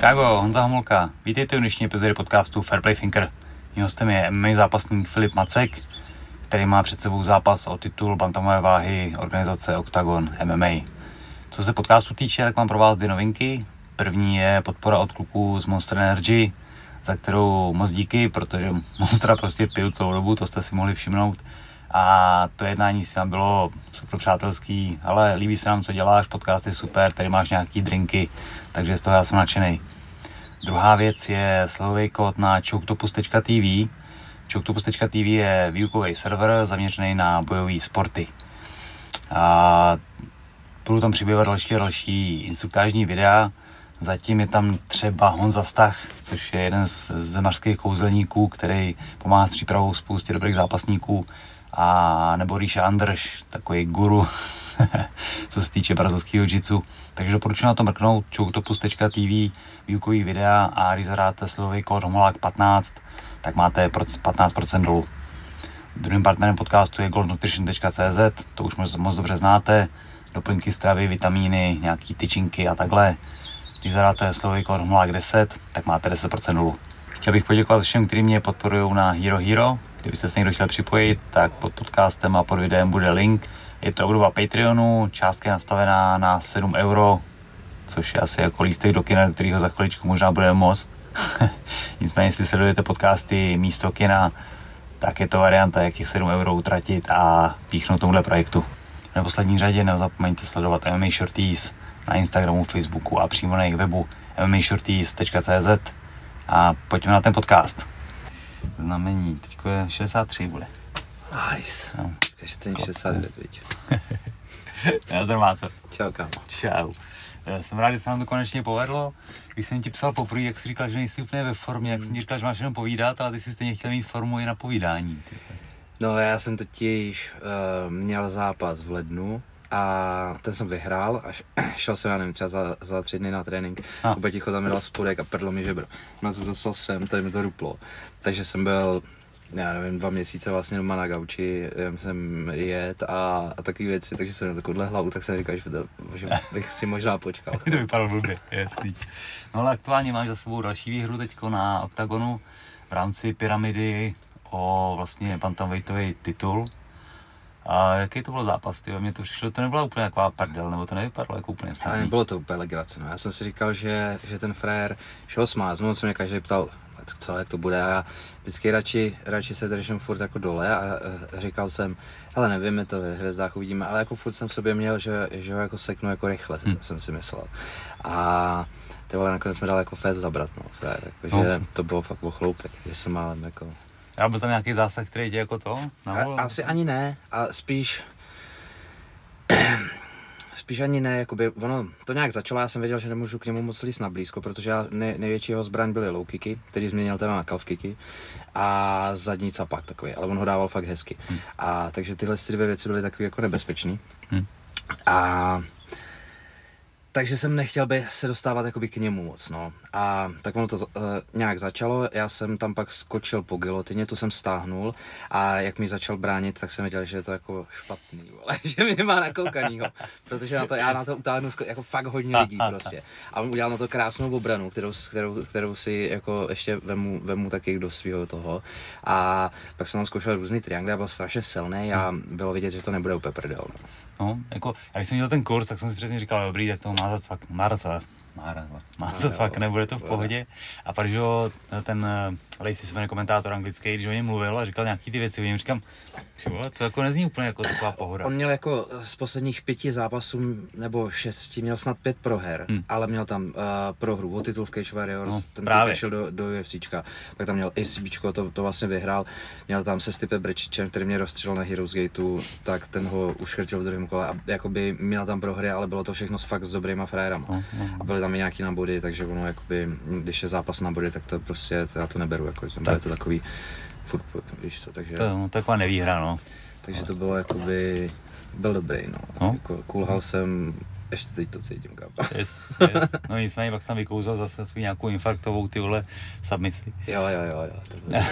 Čágo, Honza Homolka. Vítejte u dnešní epizody podcastu Fairplay Thinker. Mým hostem je MMA zápasník Filip Macek, který má před sebou zápas o titul bantamové váhy organizace Octagon MMA. Co se podcastu týče, tak mám pro vás dvě novinky. První je podpora od kluků z Monster Energy, za kterou moc díky, protože Monstra prostě piju celou dobu, to jste si mohli všimnout. A to jednání s vám bylo super přátelský, ale líbí se nám, co děláš, podcast je super, tady máš nějaký drinky, takže z toho já jsem nadšený. Druhá věc je slovový kód na choketopus.tv. Choketopus.tv je výukový server zaměřený na bojové sporty. A budou tam přibývat další a další instruktážní videa. Zatím je tam třeba Honza Stach, což je jeden z zemařských kouzelníků, který pomáhá s přípravou spoustě dobrých zápasníků a nebo Ríša Andrš, takový guru, co se týče brazilského jitsu. Takže doporučuji na to mrknout, choutopus.tv, výukový videa a když zadáte slovový kód HOMOLák15, tak máte 15% dolů. Druhým partnerem podcastu je goldnutrition.cz, to už moc, moc dobře znáte, doplňky stravy, vitamíny, nějaký tyčinky a takhle. Když zadáte slovový kód HOMOLák10, tak máte 10% dolů. Chtěl bych poděkovat všem, kteří mě podporují na Hero Hero. Kdybyste se někdo chtěl připojit, tak pod podcastem a pod videem bude link. Je to obdoba Patreonu, částka je nastavená na 7 euro, což je asi jako lístek do kina, kterýho za chviličku možná bude moc. Nicméně, jestli sledujete podcasty místo kina, tak je to varianta, jak těch 7 euro utratit a píchnout tomuhle projektu. V neposlední řadě nezapomeňte sledovat MMA Shorties na Instagramu, Facebooku a přímo na jejich webu mmashorties.cz a pojďme na ten podcast. Znamení, teď je 63 bude. Nice. No. Ještě 69, viď. Já to má co. Čau, kámo. Čau. Já jsem rád, že se nám to konečně povedlo. Když jsem ti psal poprvé, jak jsi říkal, že nejsi úplně ve formě, jak jsem ti říkal, že máš jenom povídat, ale ty jsi stejně chtěl mít formu i na povídání. ty. No já jsem totiž uh, měl zápas v lednu a ten jsem vyhrál a šel jsem, já nevím, třeba za, za tři dny na trénink. A. Úplně ticho tam mi dal spodek a prdlo mi žebro. No co dostal jsem, tady mi to ruplo. Takže jsem byl já nevím, dva měsíce vlastně doma na gauči, jsem jet a, a takové věci, takže jsem měl takovouhle hlavu, tak jsem říkal, že, to, že bych si možná počkal. to vypadalo blbě, jasný. No ale aktuálně máš za sebou další výhru teďko na OKTAGONu v rámci pyramidy o vlastně bantamweightový titul. A jaký to byl zápas? Ty? Mně to přišlo, to nebyla úplně taková prdel, nebo to nevypadalo jako úplně snadný. nebylo to úplně legrace, no. Já jsem si říkal, že, že ten frér, že ho smáznul, on se mě každý ptal, co, jak to bude. A já vždycky radši, radši se držím furt jako dole a, a říkal jsem, ale nevím, my to ve hvězdách uvidíme, ale jako furt jsem v sobě měl, že, že ho jako seknu jako rychle, hmm. jsem si myslel. A ty vole, nakonec jsme dali jako fest zabrat, no, frér, jako, No. že to bylo fakt ochloupek, že jsem málem jako A byl tam nějaký zásah, který tě jako to? navolil? a, asi ani ne, a spíš Spíš ani ne, jakoby, ono to nějak začalo, já jsem věděl, že nemůžu k němu moc líst na blízko, protože já, nej, největší jeho zbraň byly low kicky, který změnil teda na calf kicky a zadní capak takový, ale on ho dával fakt hezky. Hmm. A takže tyhle ty dvě věci byly takový jako nebezpečný. Hmm. A takže jsem nechtěl by se dostávat jakoby k němu moc, no. A tak ono to uh, nějak začalo, já jsem tam pak skočil po gilotině, tu jsem stáhnul a jak mi začal bránit, tak jsem věděl, že je to jako špatný, vole, že mě má nakoukanýho, protože na to, já na to utáhnu jako fakt hodně lidí prostě. A on udělal na to krásnou obranu, kterou, kterou, kterou si jako ještě vemu, vemu taky do svého toho. A pak jsem tam zkoušel různý triangle, byl strašně silný a bylo vidět, že to nebude úplně prdel. No. No, jako, já když jsem dělal ten kurz, tak jsem si přesně říkal, dobrý, tak to má zacvak, má zacvak, má, má zacvak, nebude to v pohodě. A pak, že jo, ten uh, Lacey se jmenuje komentátor anglický, když o něm mluvil a říkal nějaký ty věci, o něm říkám, vole, to jako nezní úplně jako taková pohoda. On měl jako z posledních pěti zápasů nebo šesti, měl snad pět proher, Hmm. ale měl tam uh, prohru o titul v Cage Warriors, No, ten právě. šel do, do UFCčka, pak tam měl ACBčko, to, to vlastně vyhrál, měl tam se Stipe Brečičem, který mě rozstřelil na Heroes Gateu, tak ten ho uškrtil v druhém kole a jakoby měl tam prohry, ale bylo to všechno s fakt s dobrýma frérama. No, no. A byly tam i nějaký na body, takže ono jakoby, když je zápas na body, tak to prostě, já to neberu, jako, tak. je to takový furt, víš co, takže... To je no, taková nevýhra, no. Takže to bylo jakoby, byl dobrý, no. No. Jako, kulhal jsem, ještě teď to cítím, kápa. Yes, yes. No nicméně pak jsem tam vykouzal zase svou nějakou infarktovou ty vole submisi. Jo, jo, jo, jo, to bylo,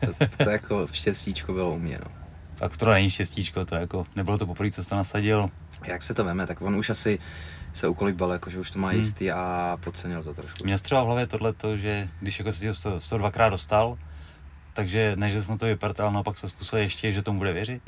to, to, to, to, jako štěstíčko bylo u mě, no. Tak to není štěstíčko, to jako, nebylo to poprvé, co jsi to nasadil. Jak se to veme, tak on už asi se ukolíbal, jako, že už to má jistý a podcenil to trošku. Mě třeba v hlavě tohleto, že když jako si ho 100, dvakrát dostal, takže než jsi na to vyprt, ale naopak se zkusil ještě, že tomu bude věřit?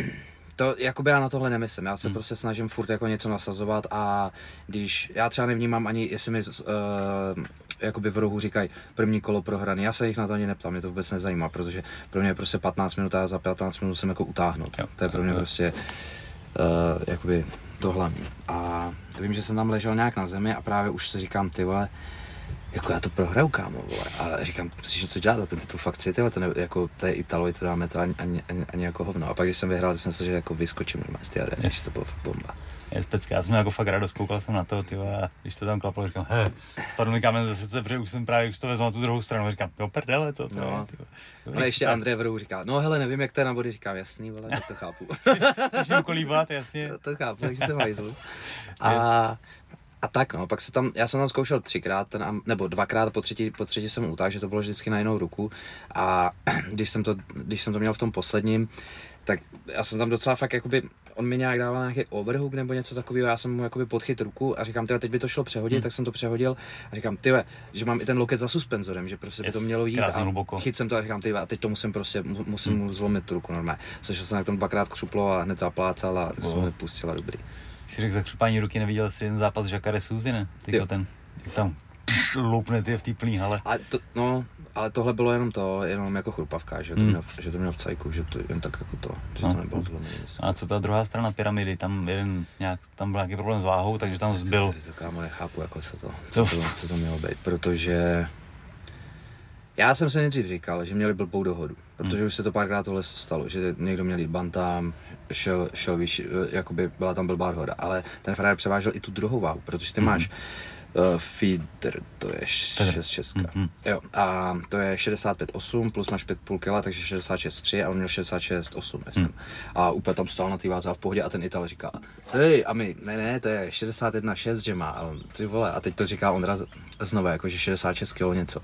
To, jakoby já na tohle nemyslím, já se hmm. prostě snažím furt jako něco nasazovat a když, já třeba nevnímám ani, jestli mi uh, jakoby v rohu říkají první kolo prohraný, já se jich na to ani neptám, mě to vůbec nezajímá, protože pro mě je prostě 15 minut a za 15 minut jsem jako utáhnout, jo. to je pro mě jo. prostě uh, jakoby to hlavní. A vím, že jsem tam ležel nějak na zemi a právě už si říkám, ty vole, jako já to prohraju, kámo, vole. A říkám, musíš něco dělat, a ten titul fakt city, to ne, jako té Italovi to dáme to ani, ani, ani, jako hovno. A pak, když jsem vyhrál, tak jsem se, že jako vyskočím normálně z té arény, to bylo fakt bomba je specká. Já jsem jako fakt radost, koukal jsem na to, ty a když to tam klaplo, říkám, he, spadl mi kámen ze srdce, protože už jsem právě, už to vezl na tu druhou stranu, říkám, jo prdele, co to no. je, Ale ještě Andrej v říká, no hele, nevím, jak to je na body, říkám, jasný, vole, tak to chápu. Chceš kolíbat, jasně. To, to chápu, takže jsem hajzl. A, a tak no, pak se tam, já jsem tam zkoušel třikrát, ten, nebo dvakrát, po třetí, po třetí jsem utáhl, že to bylo vždycky na jinou ruku a když jsem to, když jsem to měl v tom posledním, tak já jsem tam docela fakt jakoby, on mi nějak dával nějaký overhook nebo něco takového, já jsem mu jakoby podchyt ruku a říkám, tyhle, teď by to šlo přehodit, hmm. tak jsem to přehodil a říkám, ty, že mám i ten loket za suspenzorem, že prostě yes, by to mělo jít a hluboko. chyt jsem to a říkám, ty, a teď to musím prostě, musím hmm. mu zlomit tu ruku normálně. Sešel jsem na tom dvakrát křuplo a hned zaplácal a to jsem mi pustila dobrý. Jsi řekl za křupání ruky, neviděl jsi jen zápas Jacare Suzy, ne? Tyko ten, jak tam loupne ty v té plný hale. A to, no, ale tohle bylo jenom to, jenom jako chrupavka, že to, hmm. že to měl v cajku, že to jen tak jako to, že no. to nebylo zlomené. A co ta druhá strana pyramidy, tam jeden nějak, tam byl nějaký problém s váhou, takže tam zbyl. To, to, kámo nechápu, jako co to, co, to, co to mělo být, protože já jsem se nejdřív říkal, že měli blbou dohodu, protože hmm. už se to párkrát tohle stalo, že někdo měl jít bantam, šel, šel víš, jakoby byla tam blbá dohoda, ale ten frajer převážel i tu druhou váhu, protože ty hmm. máš Uh, feeder, to je 6 česká. Mm-hmm. Jo, a to je 65,8 plus máš 5,5 kg, takže 66,3 a on měl 66,8, myslím. Mm. A úplně tam stál na té váze a v pohodě a ten Ital říká, hej, a my, ne, ne, to je 61,6, že má, a on, ty vole, a teď to říká on raz znovu, jako že 66 kg něco.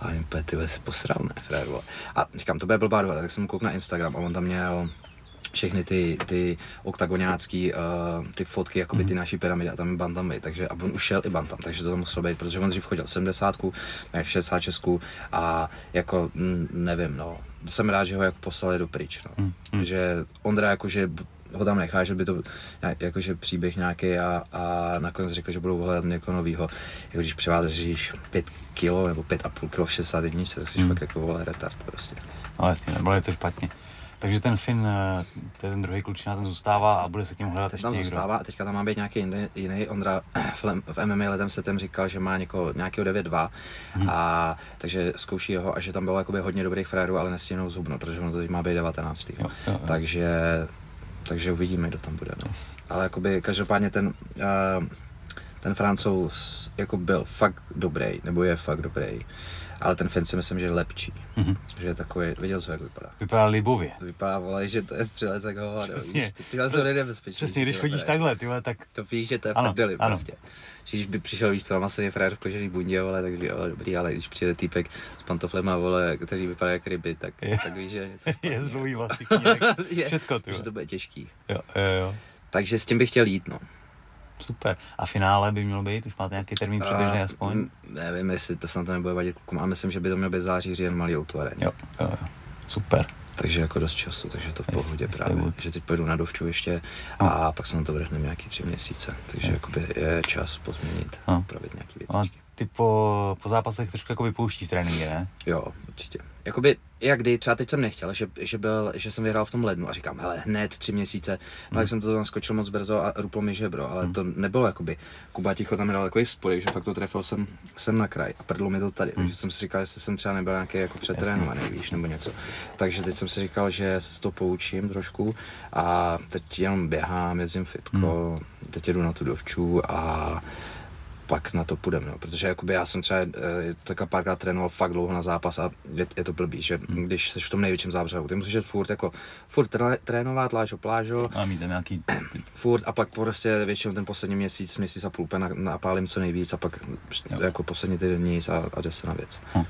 A on úplně, ty vole, si posral, ne, frér, vole. A říkám, to bude blbá dohoda, tak jsem mu koukl na Instagram a on tam měl všechny ty, ty oktagonácký uh, ty fotky, jako by ty mhm. naší pyramidy a tam bantamy, takže a on už šel i bantam, takže to tam muselo být, protože on dřív chodil 70, 66 a jako m, nevím, no, jsem rád, že ho jako poslali do pryč, no. Mm, mm. že Ondra jakože ho tam nechá, že by to jakože příběh nějaký a, a nakonec řekl, že budou hledat někoho nového. Jako když převázíš 5 kilo nebo 5,5 kilo v 61, tak jsi mm. fakt jako vole retard prostě. No jasně, nebylo to špatně. Takže ten Finn, eh, ten druhý klučina, ten zůstává a bude se k němu hledat ještě tam někdo. zůstává a teďka tam má být nějaký jiný, jiný. Ondra v MMA letem se ten říkal, že má někoho, nějakého 9-2 hmm. a takže zkouší ho a že tam bylo jakoby hodně dobrých frérů, ale nestíhnou zhubno, protože ono to má být 19. Jo, jo, jo. Takže, takže uvidíme, kdo tam bude. No. Yes. Ale jakoby každopádně ten, uh, ten francouz jako byl fakt dobrý, nebo je fakt dobrý ale ten Finn si myslím, že je lepší. Mm-hmm. Že je takový, viděl jsi, jak vypadá. Vypadá libově. Vypadá, vole, že to je střelec jako hovado. Přesně. Tyhle jsou nebezpečný. Přesně, když chodíš takhle, tyhle, tak... To víš, že to je ano, prdeli ano. prostě. Že když by přišel, víš co, masový frér v kožený bundě, vole, takže jo, dobrý, ale když přijde týpek s pantoflema, vole, který vypadá jak ryby, tak, je. tak víš, že něco Je zlůj vlastně, všecko, ty. Že to bude těžký. Jo, jo, jo. Takže s tím bych chtěl jít, no. Super. A finále by mělo být? Už máte nějaký termín přibližný aspoň? Nevím, jestli to snad to nebude vadit klukům. A myslím, že by to mělo být září, říjen, malý autoaréně. Jo, jo, jo. Super. Takže jako dost času, takže to v yes, pohodě yes, právě. Že teď pojedu na dovču ještě no. a pak se na to vrhneme nějaký tři měsíce. Takže yes. je čas pozměnit, no. upravit nějaký věci. ty po, po zápasech trošku jako vypouštíš tréninky, ne? Jo, určitě. Jakoby, jak kdy, třeba teď jsem nechtěl, že, že, byl, že jsem vyhrál v tom lednu a říkám, hele, hned tři měsíce, mm. tak jsem to tam skočil moc brzo a ruplo mi žebro, ale mm. to nebylo jakoby, Kuba Ticho tam dal takový spodek, že fakt to trefil jsem, jsem na kraj a prdlo mi to tady, mm. takže jsem si říkal, jestli jsem třeba nebyl nějaký jako přetrénovaný, víš, nebo něco. Takže teď jsem si říkal, že se z toho poučím trošku a teď jenom běhám, jezdím fitko, mm. teď jedu na tu dovču a pak na to půjdeme, no. protože jakoby já jsem třeba e, takhle párkrát trénoval fakt dlouho na zápas a je, je to blbý, že hmm. když jsi v tom největším zábřehu, ty musíš jít furt jako, furt trénovat, lážo, plážo. A mít nějaký... Furt a pak prostě většinou ten poslední měsíc, měsíc a půl na, napálím co nejvíc a pak jo. jako poslední týden nic a, a jde se na věc. Hm.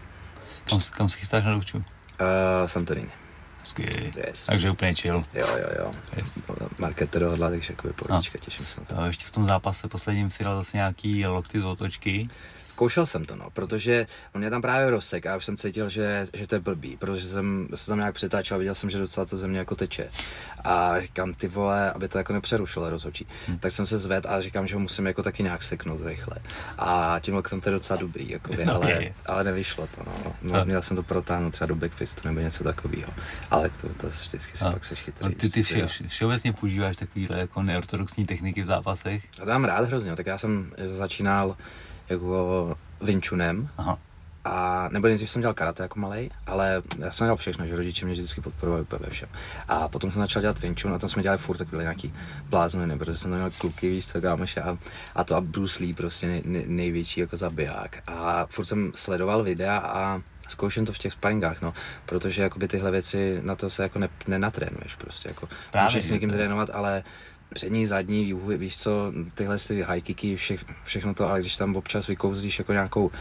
Kam, kam se chystáš na Luču? Uh, Santorini. Skvělý. Yes. Takže úplně chill. Jo, jo, jo. Yes. Marketer dohodla, takže jakoby pohodička, těším se na to. To ještě v tom zápase posledním si dal zase nějaký lokty z otočky. Zkoušel jsem to, no, protože on mě tam právě rozsek a já už jsem cítil, že, že to je blbý, protože jsem se tam nějak přetáčel a viděl jsem, že docela to země jako teče. A říkám, ty vole, aby to jako nepřerušilo rozhočí. Hmm. Tak jsem se zved a říkám, že ho musím jako taky nějak seknout rychle. A tím loktem to je docela dobrý, jakoby, No, ale, je. ale nevyšlo to, no. no měl jsem to protáhnout třeba do backfistu nebo něco takového. Ale to, to vždycky si A- pak seš chytrý. No, ty, ty vše, všeobecně používáš takovýhle jako neortodoxní techniky v zápasech? Já to mám rád hrozně, tak já jsem začínal jako vinčunem, Aha. A nebo nejdřív jsem dělal karate jako malý, ale já jsem dělal všechno, že rodiče mě vždycky podporovali úplně ve všem. A potom jsem začal dělat Wing Chun a tam jsme dělali furt takové nějaký blázniny, protože jsem tam měl kluky, víš co, kámoše a, a to a Bruce Lee prostě nej, nej, největší jako zabiják. A furt jsem sledoval videa a zkouším to v těch sparingách, no, protože jakoby tyhle věci na to se jako ne, nenatrénuješ prostě, jako Právě, můžeš s někým trénovat, ale přední, zadní, výhuby, víš co, tyhle ty high kicky, vše, všechno to, ale když tam občas vykouzlíš jako nějakou uh,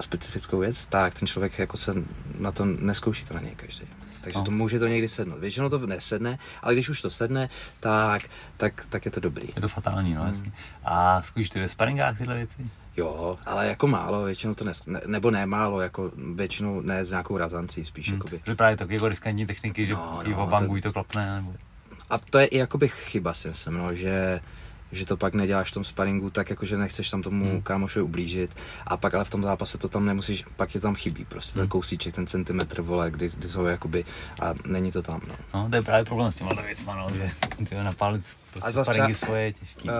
specifickou věc, tak ten člověk jako se na to neskouší to na něj každý. Takže No. to může to někdy sednout. Většinou to nesedne, ale když už to sedne, tak, tak, tak je to dobrý. Je to fatální, Hmm. no jasně. A zkoušíš ty ve sparingách tyhle věci? Jo, ale jako málo, většinou to nes, ne, nebo ne málo, jako většinou ne s nějakou razancí, spíš Hm. jakoby. Že právě taky jako riskantní techniky, že No, i v no, to- to klapne, nebo... A to je i jakoby chyba si myslím, no, že, že to pak neděláš v tom sparingu tak, jako že nechceš tam tomu Hmm. kámošovi ublížit a pak ale v tom zápase to tam nemusíš, pak ti tam chybí prostě ten Hmm. kousíček, ten centimetr, vole, kdy, kdy jsou jakoby a není to tam, no. No, to je právě problém s těma věcma, no, že ty na palec prostě A zase sparingy svoje je těžký. Uh,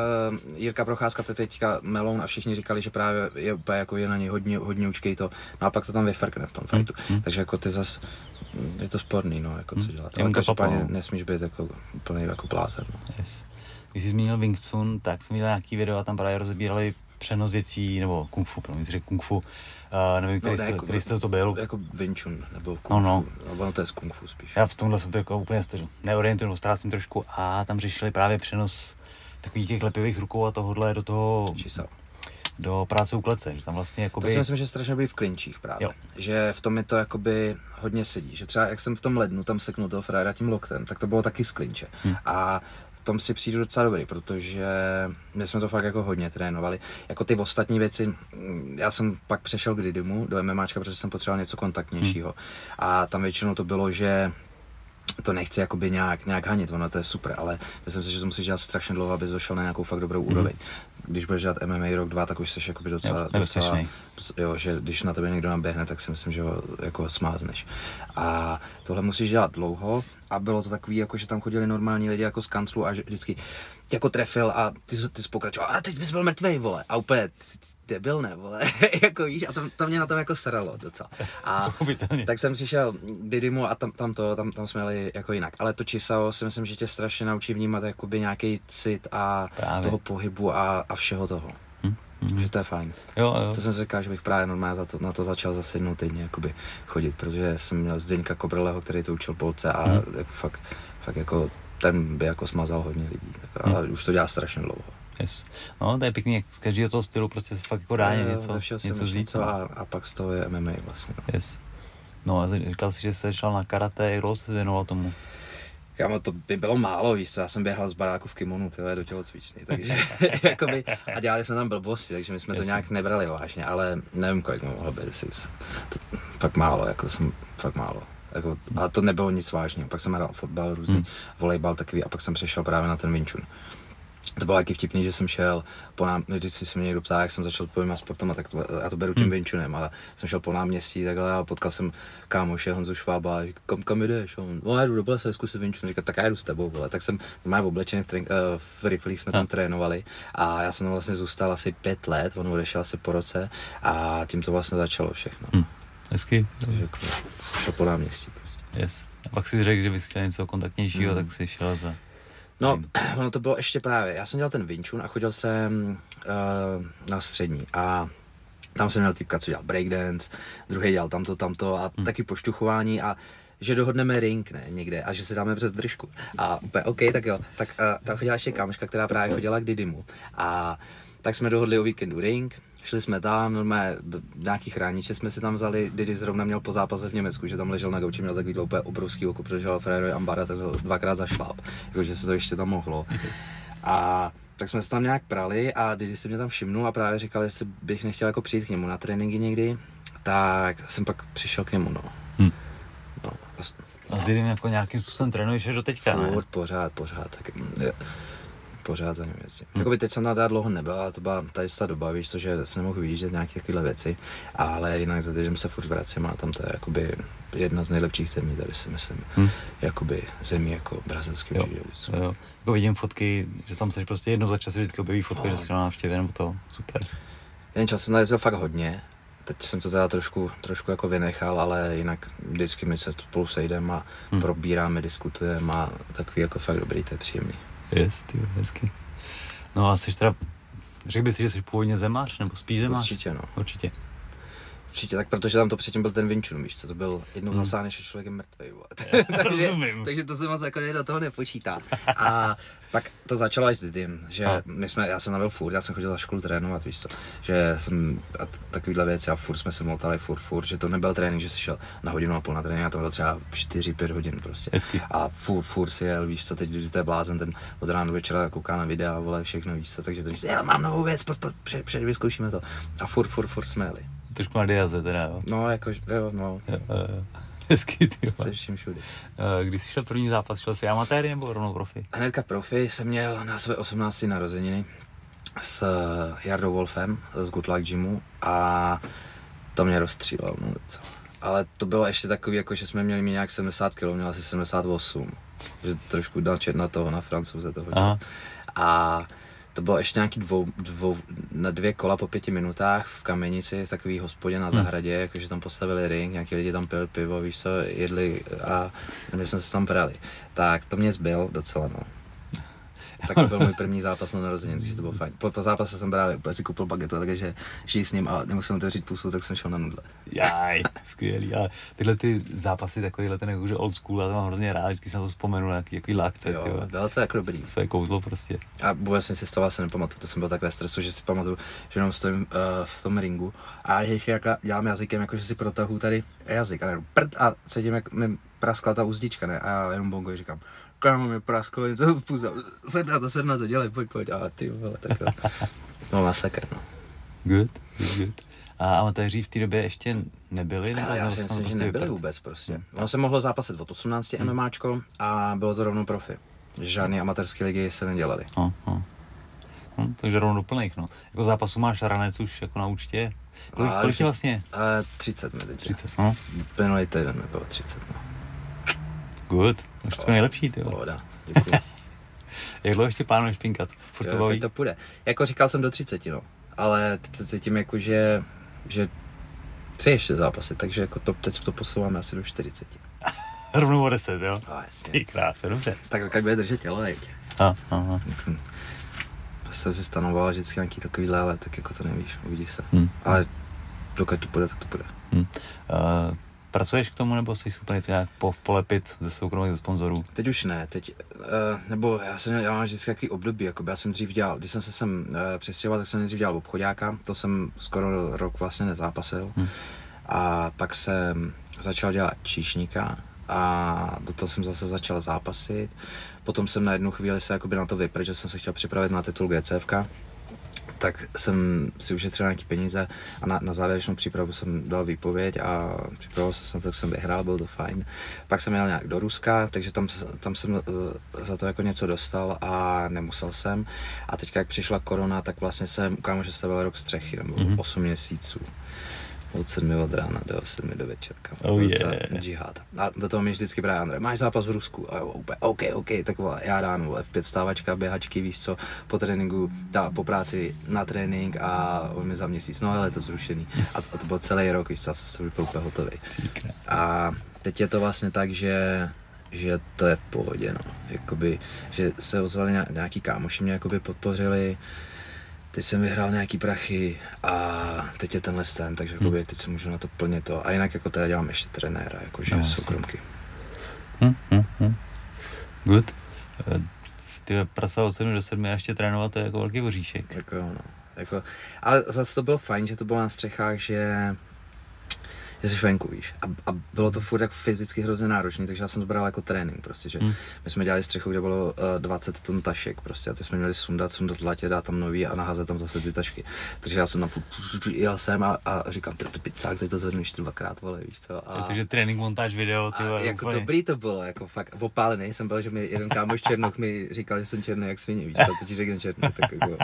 Jirka Procházka, to je teďka Meloun a všichni říkali, že právě je, jako je na něj hodně, hodně učkej to, no a pak to tam vyfrkne v tom fightu. hmm. Takže jako ty zas, je to sporný, no, jako co dělat. Jemu Ale každopádně no. nesmíš být jako úplný jako blázen, no. Yes. Když jsi zmínil Wing Chun, tak jsem viděl nějaký video a tam právě rozebírali přenos věcí, nebo kung fu, promiň, řekl kung fu, uh, nevím, který, ne, jste, jako- který jste to byl. Jako Wing Chun, nebo kung No, no. fu, no, ono to je z kung fu spíš. Já v tomhle se to jako úplně neorientuju, nebo ztrácím trošku a tam řešili právě přenos takových těch lepivých rukou a tohohle do toho, Čísel. Do práce u klece, že tam vlastně To jakoby... si myslím, že je strašně dobrý v klinčích právě. Jo. Že v tom mi to jakoby hodně sedí. Že třeba jak jsem v tom lednu tam seknul toho frajera tím loktem, tak to bylo taky z klinče. Hm. A v tom si přijdu docela dobrý, protože my jsme to fakt jako hodně trénovali. Jako ty ostatní věci, mm, já jsem pak přešel k Didymu do MMAčka, protože jsem potřeboval něco kontaktnějšího. A tam většinou to bylo, že to nechci jakoby nějak, nějak hanit, ono to je super, ale myslím si, že to musíš dělat strašně dlouho, abys došel na nějakou fakt dobrou úroveň. Když budeš dělat MMA rok, dva, tak už jsi jakoby docela, Jo, docela, jo, že když na tebe někdo naběhne, tak si myslím, že ho jako smázneš. A tohle musíš dělat dlouho a bylo to takový, jako že tam chodili normální lidi jako z kanclu a že vždycky jako trefil a ty, ty jsi pokračoval, a teď bys byl mrtvej, vole. A úplně, debil, ne, vole. jako víš, a to, to mě na tom jako sralo docela. A tak jsem přišel Didymu a tam, tam, to, tam, tam jsme jeli jako jinak. Ale to Chisao si myslím, že tě strašně naučí vnímat jakoby nějaký cit a Právě. toho pohybu a, a všeho toho. Hm. Že to je fajn. Jo, jo. To jsem si říkal, že bych právě normálně za to, na to začal zase jednou týdně jakoby chodit, protože jsem měl Zdeňka Kobrleho, který to učil Polce a Mhm. jako fakt, fakt jako ten by jako smazal hodně lidí. Tak, a už to dělá strašně dlouho. Yes. No, to je pěkný, jak z každého toho stylu prostě se fakt jako dá Eh, něco, něco něco no. a, a, pak z toho je MMA vlastně. No. Yes. No a říkal jsi, že jsi šel na karate, jak dlouho jsi se věnoval tomu? Kámo, to by bylo málo, víš co, já jsem běhal z baráku v kimonu, tyhle, do tělocvičny, takže jakoby, a dělali jsme tam blbosti, takže my jsme to Jasně. nějak nebrali vážně, ale nevím, kolik mi mohlo být, jestli, to, fakt málo, jako jsem, fakt málo. Jako, a to nebylo nic vážného, pak jsem hrál fotbal, různý, Hmm. volejbal takový a pak jsem přešel právě na ten Wing Chun. To bylo taky vtipný, že jsem šel po nám, když si se mě někdo ptá, jak jsem začal odpovědět sportem, a tak to, já to beru tím Hmm. Wing Chunem, ale jsem šel po náměstí takhle a potkal jsem kámoše Honzu Švába a říkal, kam, kam jdeš? A on, no já jdu do Bolesa, zkusit Wing Chun. Říkal, tak já jdu s tebou, vole. Tak jsem mám oblečený v, trén, uh, v riflích jsme tam Hmm. trénovali a já jsem tam vlastně zůstal asi pět let, on odešel asi po roce a tím to vlastně začalo všechno. Hm. Hezky. Takže jako, jsem šel po náměstí prostě. Yes. A pak si řekl, že bys chtěl něco kontaktnějšího, Mm. tak si šel za... No, ono to bylo ještě právě, já jsem dělal ten Wing Chun a chodil jsem uh, na střední a tam jsem měl typka, co dělal breakdance, druhý dělal tamto, tamto a hmm. taky poštuchování a že dohodneme ring, ne, někde a že si dáme přes držku. A úplně, OK, tak jo. Tak uh, tam chodila ještě kámoška, která právě chodila k Didymu. A tak jsme dohodli o víkendu ring Šli jsme tam, normálně nějaký chrániče jsme si tam vzali, Didi zrovna měl po zápase v Německu, že tam ležel na gauči, měl takový úplně obrovský oko, protože žil Ferrero Ambara, tak ho dvakrát zašláp, jakože se to ještě tam mohlo. Yes. A tak jsme se tam nějak prali a Didi se mě tam všimnul a právě říkal, jestli bych nechtěl jako přijít k němu na tréninky někdy, tak jsem pak přišel k němu, no. Hm. No, a s- A s Didym jako nějakým způsobem trénuješ až do teďka, ne? Furt, pořád, pořád, tak je, pořád za ním jezdím. Hmm. Jakoby teď jsem tam teda dlouho nebyl, ale to byla tady ta doba, víš co, že jsem nemohl vyjíždět nějaké takovéhle věci, ale jinak za se furt vracím a tam to je jakoby jedna z nejlepších zemí, tady si myslím, Hm. jakoby zemí jako brazilský jo. Jako vidím fotky, že tam seš prostě jednou za čas vždycky objeví fotka, No. že jsi na návštěvě nebo to. Super. Jen čas jsem najezdil fakt hodně, teď jsem to teda trošku, trošku jako vynechal, ale jinak vždycky my se spolu sejdeme a Hm. hmm. probíráme, diskutujeme a takový jako fakt dobrý, to je příjemný. Yes, ty hezky. No a jsi teda, řekl bys, že jsi původně zemář, nebo spíš zemář? Určitě no. Určitě. Určitě, tak protože tam to předtím byl ten Vinčun, víš co, to byl jednou Hmm. hmm. zasáhneš člověk je mrtvý. takže, Rozumím. takže to se moc jako do toho nepočítá. A pak to začalo až s Didym, že A. my jsme, já jsem nebyl furt, já jsem chodil za školu trénovat, víš co, že jsem a takovýhle věci a furt jsme se motali, furt, furt, že to nebyl trénink, že jsi šel na hodinu a půl na trénink, a to bylo třeba 4-5 hodin prostě. Hezky. A furt, furt si jel, víš co, teď, když to je blázen, ten od rána do večera kouká na videa, vole, všechno, víš co, takže ten říká, já mám novou věc, pojď, pojď, před, před, vyzkoušíme to. A furt, furt, furt jsme jeli. Trošku na diaze teda, jo. No, jako, jo, no, Jo, jo, jo. Hezky, ty se vším všude. Eh, Když jsi šel první zápas, šel jsi amatéry nebo rovnou profi? Hnedka profi jsem měl na své 18. narozeniny s Jardou Wolfem z Good Luck Gymu a to mě rozstřílel, no co. Ale to bylo ještě takový, jako že jsme měli mít nějak 70 kg, měl asi 78. Že trošku dal čet na toho, na francouze toho. Aha. A to bylo ještě nějaký dvou, dvou, na dvě kola po pěti minutách v kamenici, v takový hospodě na zahradě, jakože tam postavili ring, nějaký lidi tam pili pivo, víš co, jedli a my jsme se tam prali. Tak to mě zbyl docela, no. Tak to byl můj první zápas na narozenin, takže to bylo fajn. Po, po zápase jsem právě úplně si koupil bagetu, takže žij s ním a nemohl jsem otevřít pusu, tak jsem šel na nudle. Jaj, skvělý, ale tyhle ty zápasy, takovýhle ten jakože old school, já to mám hrozně rád, vždycky si na to vzpomenu, na nějaký, jaký lakce, Jo, bylo to jako dobrý. své kouzlo prostě. A vůbec jsem si z toho asi nepamatuju, to jsem byl tak ve stresu, že si pamatuju, že jenom stojím uh, v tom ringu a ještě jak dělám jazykem, jako že si protahu tady jazyk a prd a cítím, jak mi praskla ta uzdička, ne? A já jenom bongo říkám, kámo mi prasklo něco v puze, sedm na to, sedm na to, dělej, pojď, pojď, a ty vole, tak jo. No masakr, no. Good, good, good. A amatéři v té době ještě nebyli? Nebo Ale já nebo si myslím, že prostě nebyli vyprt? vůbec prostě. Ono se mohlo zápasit od 18 Hmm. MMAčko a bylo to rovnou profi. Že žádný amatérské ligy se nedělaly. No, no. Hm, takže rovnou do plných, no. Jako zápasu máš ranec už jako na účtě. Kolik, A kolik je vlastně? Ale 30 mi teď. 30, no. Minulý týden mi bylo 30, no. Good. To je všechno nejlepší, ty jo. Pohoda, děkuji. Jak dlouho ještě plánuješ pinkat? Furt to baví? to půjde. Jako říkal jsem do 30, no. Ale teď se cítím jako, že, že tři ještě zápasy, takže jako to, teď to posouváme asi do 40. Rovnou o 10, jo? A jasně. Ty kráse, dobře. Tak jak bude držet tělo, hej. A, aha. Jsem si stanoval vždycky nějaký takovýhle, ale tak jako to nevíš, uvidíš se. Hm. Ale dokud to půjde, tak to půjde. Hm. Uh, pracuješ k tomu, nebo jsi úplně to nějak po, polepit ze soukromých sponzorů? Teď už ne, teď, uh, nebo já jsem, já mám vždycky takový období, jako já jsem dřív dělal, když jsem se sem uh, přestěhoval, tak jsem nejdřív dělal obchodáka, to jsem skoro rok vlastně nezápasil. Hm. A pak jsem začal dělat číšníka a do toho jsem zase začal zápasit. Potom jsem na jednu chvíli se jakoby na to vypr, že jsem se chtěl připravit na titul GCFK. Tak jsem si ušetřil nějaké peníze a na, na závěrečnou přípravu jsem dal výpověď a připravoval jsem se tak jsem vyhrál, bylo to fajn. Pak jsem jel nějak do Ruska, takže tam, tam jsem eh, za to jako něco dostal a nemusel jsem. A teď, jak přišla korona, tak vlastně jsem u kámoše stavil rok střechy, nebo Mhm. 8 měsíců. Od 7 od rána do 7 do večerka. Oh yeah. Džihad. A do toho mi vždycky právě Andrej, máš zápas v Rusku? A jo, úplně, OK, OK, tak vole, já ráno, vole, v pět stávačka, běhačky, víš co, po tréninku, ta, po práci na trénink a on mi za měsíc, no ale je to zrušený. A, a to byl celý rok, víš co, jsem se byl úplně hotový. A teď je to vlastně tak, že že to je v pohodě, no. Jakoby, že se ozvali nějak- nějaký kámoši, mě jakoby podpořili, teď jsem vyhrál nějaký prachy a teď je tenhle sen, takže jakoby, teď se můžu na to plně to. A jinak jako teda dělám ještě trenéra, jakože No, soukromky. Hm, hm, hm. Good. Eh, Ty pracovat od 7 do 7 a ještě trénovat, to je jako velký voříšek. Jako no. Jako, ale zase to bylo fajn, že to bylo na střechách, že že jsi venku, víš. A, a bylo to furt jako fyzicky hrozně náročný, takže já jsem to bral jako trénink, prostě, že hmm. my jsme dělali střechu, kde bylo uh, 20 tun tašek, prostě, a ty jsme měli sundat, sundat latě, dát tam nový a naházet tam zase ty tašky. Takže já jsem tam furt jel jsem a, a říkám, ty to pizzák, teď to zvednu ještě dvakrát, vole, víš co. A, Takže trénink, montáž video, ty a jako úplně. dobrý to bylo, jako fakt, opálený jsem byl, že mi jeden kámoš Černoch mi říkal, že jsem černý jak svině, víš co, to ti řekne černý, tak jako,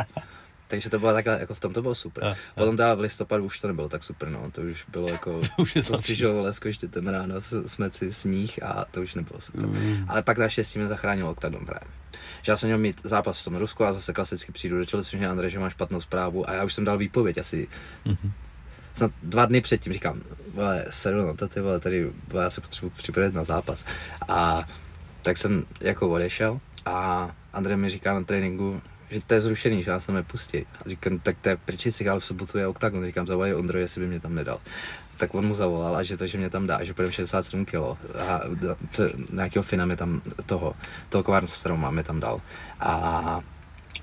takže to bylo takhle, jako v tom to bylo super. A, a. Potom teda v listopadu už to nebylo tak super, no, to už bylo jako, to už je to přišlo lesko ještě ten ráno, jsme si sníh a to už nebylo super. Mm. Ale pak naštěstí mě zachránil Octagon právě. Že já jsem měl mít zápas v tom Rusku a zase klasicky přijdu do čeli, že Andrej, že máš špatnou zprávu a já už jsem dal výpověď asi mm-hmm. snad dva dny předtím, říkám, vole, seru na to, ty vole, tady, vole, já se potřebuji připravit na zápas. A tak jsem jako odešel a Andrej mi říká na tréninku, že to je zrušený, že nás tam nepustí. A říkám, tak to je si, ale v sobotu je oktagon. Říkám, zavolej Ondro, jestli by mě tam nedal. Tak on mu zavolal a že to, že mě tam dá, že půjdeme 67 kg. A to, nějakého Fina mi tam toho, toho Kvarnstroma máme tam dal. A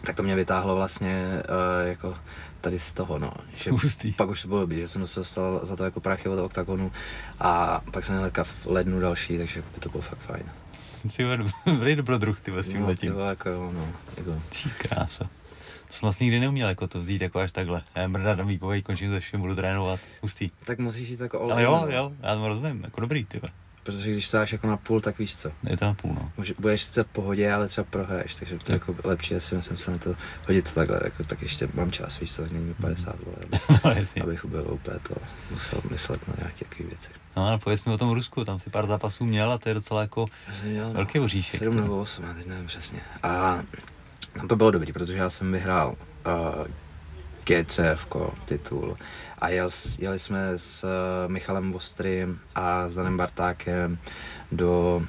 tak to mě vytáhlo vlastně uh, jako tady z toho, no. Že Hustý. Pak už to bylo dobrý, že jsem se dostal za to jako prachy od oktagonu a pak jsem měl v lednu další, takže to bylo fakt fajn. Jsi dobrý dobrodruh, ty tím no, letím. jako jo, no. Jako. Ty krása. To jsem vlastně nikdy neuměl jako to vzít jako až takhle. Já mrdat na výpověď, končím to všem, budu trénovat. Hustý. Tak musíš jít jako Ale jo, no. jo, já to rozumím, jako dobrý, ty. Protože když to dáš jako na půl, tak víš co. Je to na půl, no. Může, budeš sice v pohodě, ale třeba prohraješ, takže to je jako lepší, jestli myslím se na to hodit to takhle, jako, tak ještě mám čas, víš co, tak není 50 vole, no, abych byl úplně to musel myslet na nějaké takové věci. No ale pověz mi o tom Rusku, tam si pár zápasů měl a to je docela jako měl, velký oříšek. 7 nebo 8, já teď nevím přesně. A tam to bylo dobrý, protože já jsem vyhrál uh, GCF titul a jel, jeli jsme s uh, Michalem Vostrym a s Danem Bartákem do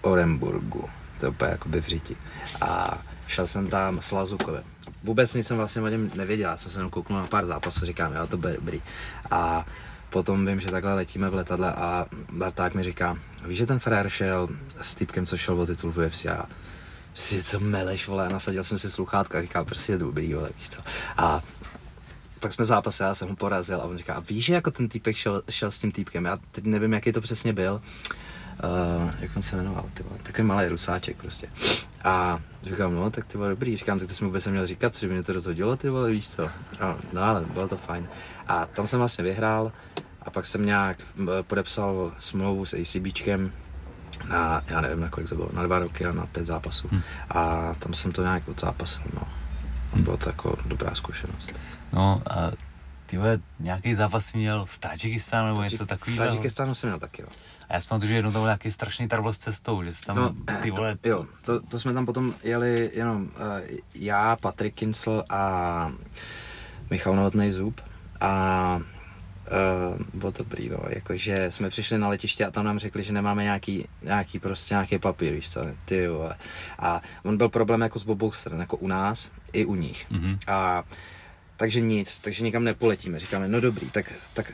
Oremburgu, to je úplně jako v říti. A šel jsem tam s Lazukovem. Vůbec nic jsem vlastně o něm nevěděl, já jsem se jenom kouknul na pár zápasů, říkám, jo, to bude dobrý. A potom vím, že takhle letíme v letadle a Barták mi říká, víš, že ten frér šel s týpkem, co šel o titul v UFC a si co meleš, vole, nasadil jsem si sluchátka, říká, prostě je dobrý, vole, víš co. A pak jsme zápasili, já jsem ho porazil a on říká, víš, že jako ten týpek šel, šel s tím týpkem, já teď nevím, jaký to přesně byl, uh, jak on se jmenoval, ty vole, takový malý rusáček prostě. A říkám, no, tak ty vole, dobrý, říkám, tak to jsem vůbec neměl říkat, že by mě to rozhodilo, ty vole, víš co. A, no ale bylo to fajn. A tam jsem vlastně vyhrál a pak jsem nějak podepsal smlouvu s ACBčkem, na, já nevím, na kolik to bylo, na dva roky a na pět zápasů. Hmm. A tam jsem to nějak odzápasil, no. Hmm. Bylo to jako dobrá zkušenost. No a ty vole, nějaký zápas měl v Tadžikistánu nebo něco takového? V Tadžikistánu jsem měl taky, jo. A já si pamatuju, že jednou to byl nějaký strašný trouble s cestou, že jsi tam, no, ty vole... To, jo, to, to, jsme tam potom jeli jenom uh, já, Patrik Kincel a Michal Novotný Zub a Uh, bylo to dobrý, no, jakože jsme přišli na letiště a tam nám řekli, že nemáme nějaký, nějaký prostě nějaký papír, víš co, ty vole. A on byl problém jako s obou stran, jako u nás i u nich. Mm-hmm. A takže nic, takže nikam nepoletíme. Říkáme, no dobrý, tak, tak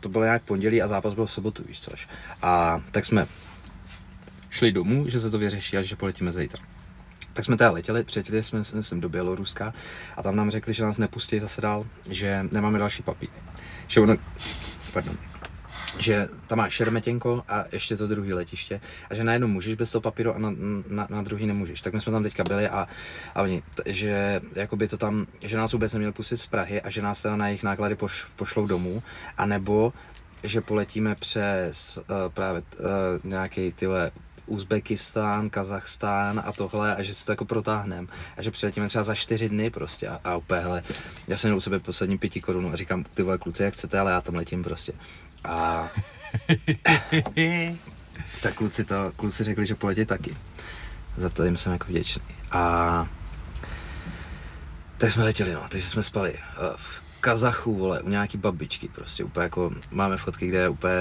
to bylo nějak pondělí a zápas byl v sobotu, víš což. A tak jsme šli domů, že se to vyřeší a že poletíme zítra. Tak jsme teda letěli, přiletěli jsme, jsme do Běloruska a tam nám řekli, že nás nepustí zase dál, že nemáme další papír. Že ono, pardon, že tam máš Šermetěnko a ještě to druhé letiště a že najednou můžeš bez toho papíru a na, na, na druhý nemůžeš. Tak my jsme tam teďka byli a, a oni, t, že jakoby to tam, že nás vůbec neměli pustit z Prahy a že nás teda na jejich náklady poš, pošlou domů, anebo že poletíme přes uh, právě uh, nějaký tyhle Uzbekistán, Kazachstán a tohle a že si to jako protáhneme a že přiletíme třeba za čtyři dny prostě a, a úplně hele, já jsem měl u sebe poslední pěti korun a říkám, ty vole kluci, jak chcete, ale já tam letím prostě. A tak kluci, to, kluci řekli, že poletí taky. Za to jim jsem jako vděčný. A tak jsme letěli, no, takže jsme spali eh, v Kazachu, vole, u nějaký babičky, prostě úplně jako, máme fotky, kde je úplně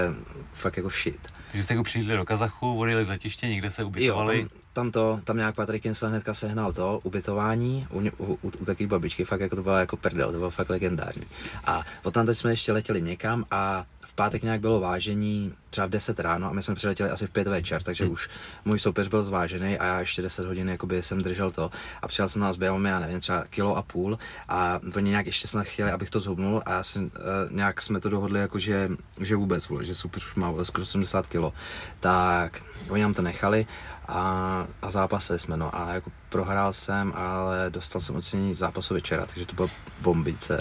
fakt jako shit. Takže jste jako přišli do Kazachu, odjeli z letiště, někde se ubytovali? Jo, tam, tam, to, tam nějak Patrik Kinsel hnedka sehnal to ubytování u, u, u, u takové babičky, fakt jako to bylo jako prdel, to bylo fakt legendární. A potom teď jsme ještě letěli někam a pátek nějak bylo vážení třeba v 10 ráno a my jsme přiletěli asi v 5 večer, takže hmm. už můj soupeř byl zvážený a já ještě 10 hodin jakoby jsem držel to a přijel jsem nás během, já nevím, třeba kilo a půl a oni nějak ještě snad chtěli, abych to zhubnul a já jsem, uh, nějak jsme to dohodli jako, že, že vůbec, že super už má skoro 70 kilo, tak oni nám to nechali a, a zápasili jsme, no a jako prohrál jsem, ale dostal jsem ocenění zápasu večera, takže to bylo bombice.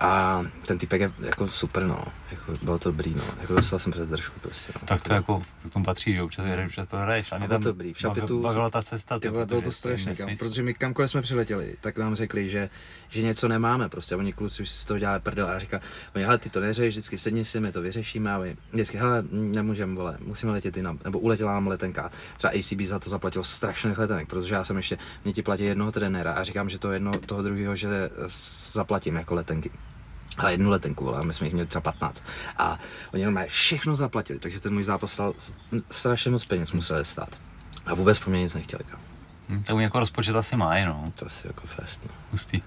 A ten typek je jako super, no. Jako, bylo to dobrý, no. Jako dostal jsem přes držku prostě, no. Tak to jako k tomu patří, že občas jedeš, občas prohraješ. A mě tam to dobrý. V šapitu, bavila ta cesta. Ty, bylo, bylo to strašně, kam, protože my kamkoliv jsme přiletěli, tak nám řekli, že, že něco nemáme prostě. Oni kluci už si z toho dělali prdel a já říkám, oni, hele, ty to neřeš, vždycky sedni si, my to vyřešíme a my vždycky, hele, nemůžeme, vole, musíme letět jinam, nebo uletěla nám letenka. Třeba ACB za to zaplatil strašných letenek, protože já jsem ještě, mě ti platí jednoho trenéra a říkám, že to jedno, toho druhého, že zaplatím jako letenky a jednu letenku, ale my jsme jich měli třeba 15. A oni jenom všechno zaplatili, takže ten můj zápas stal strašně moc peněz museli stát. A vůbec po mě nic nechtěli. Hmm, to jako rozpočet asi má, no. To asi jako fest, no. Hustý.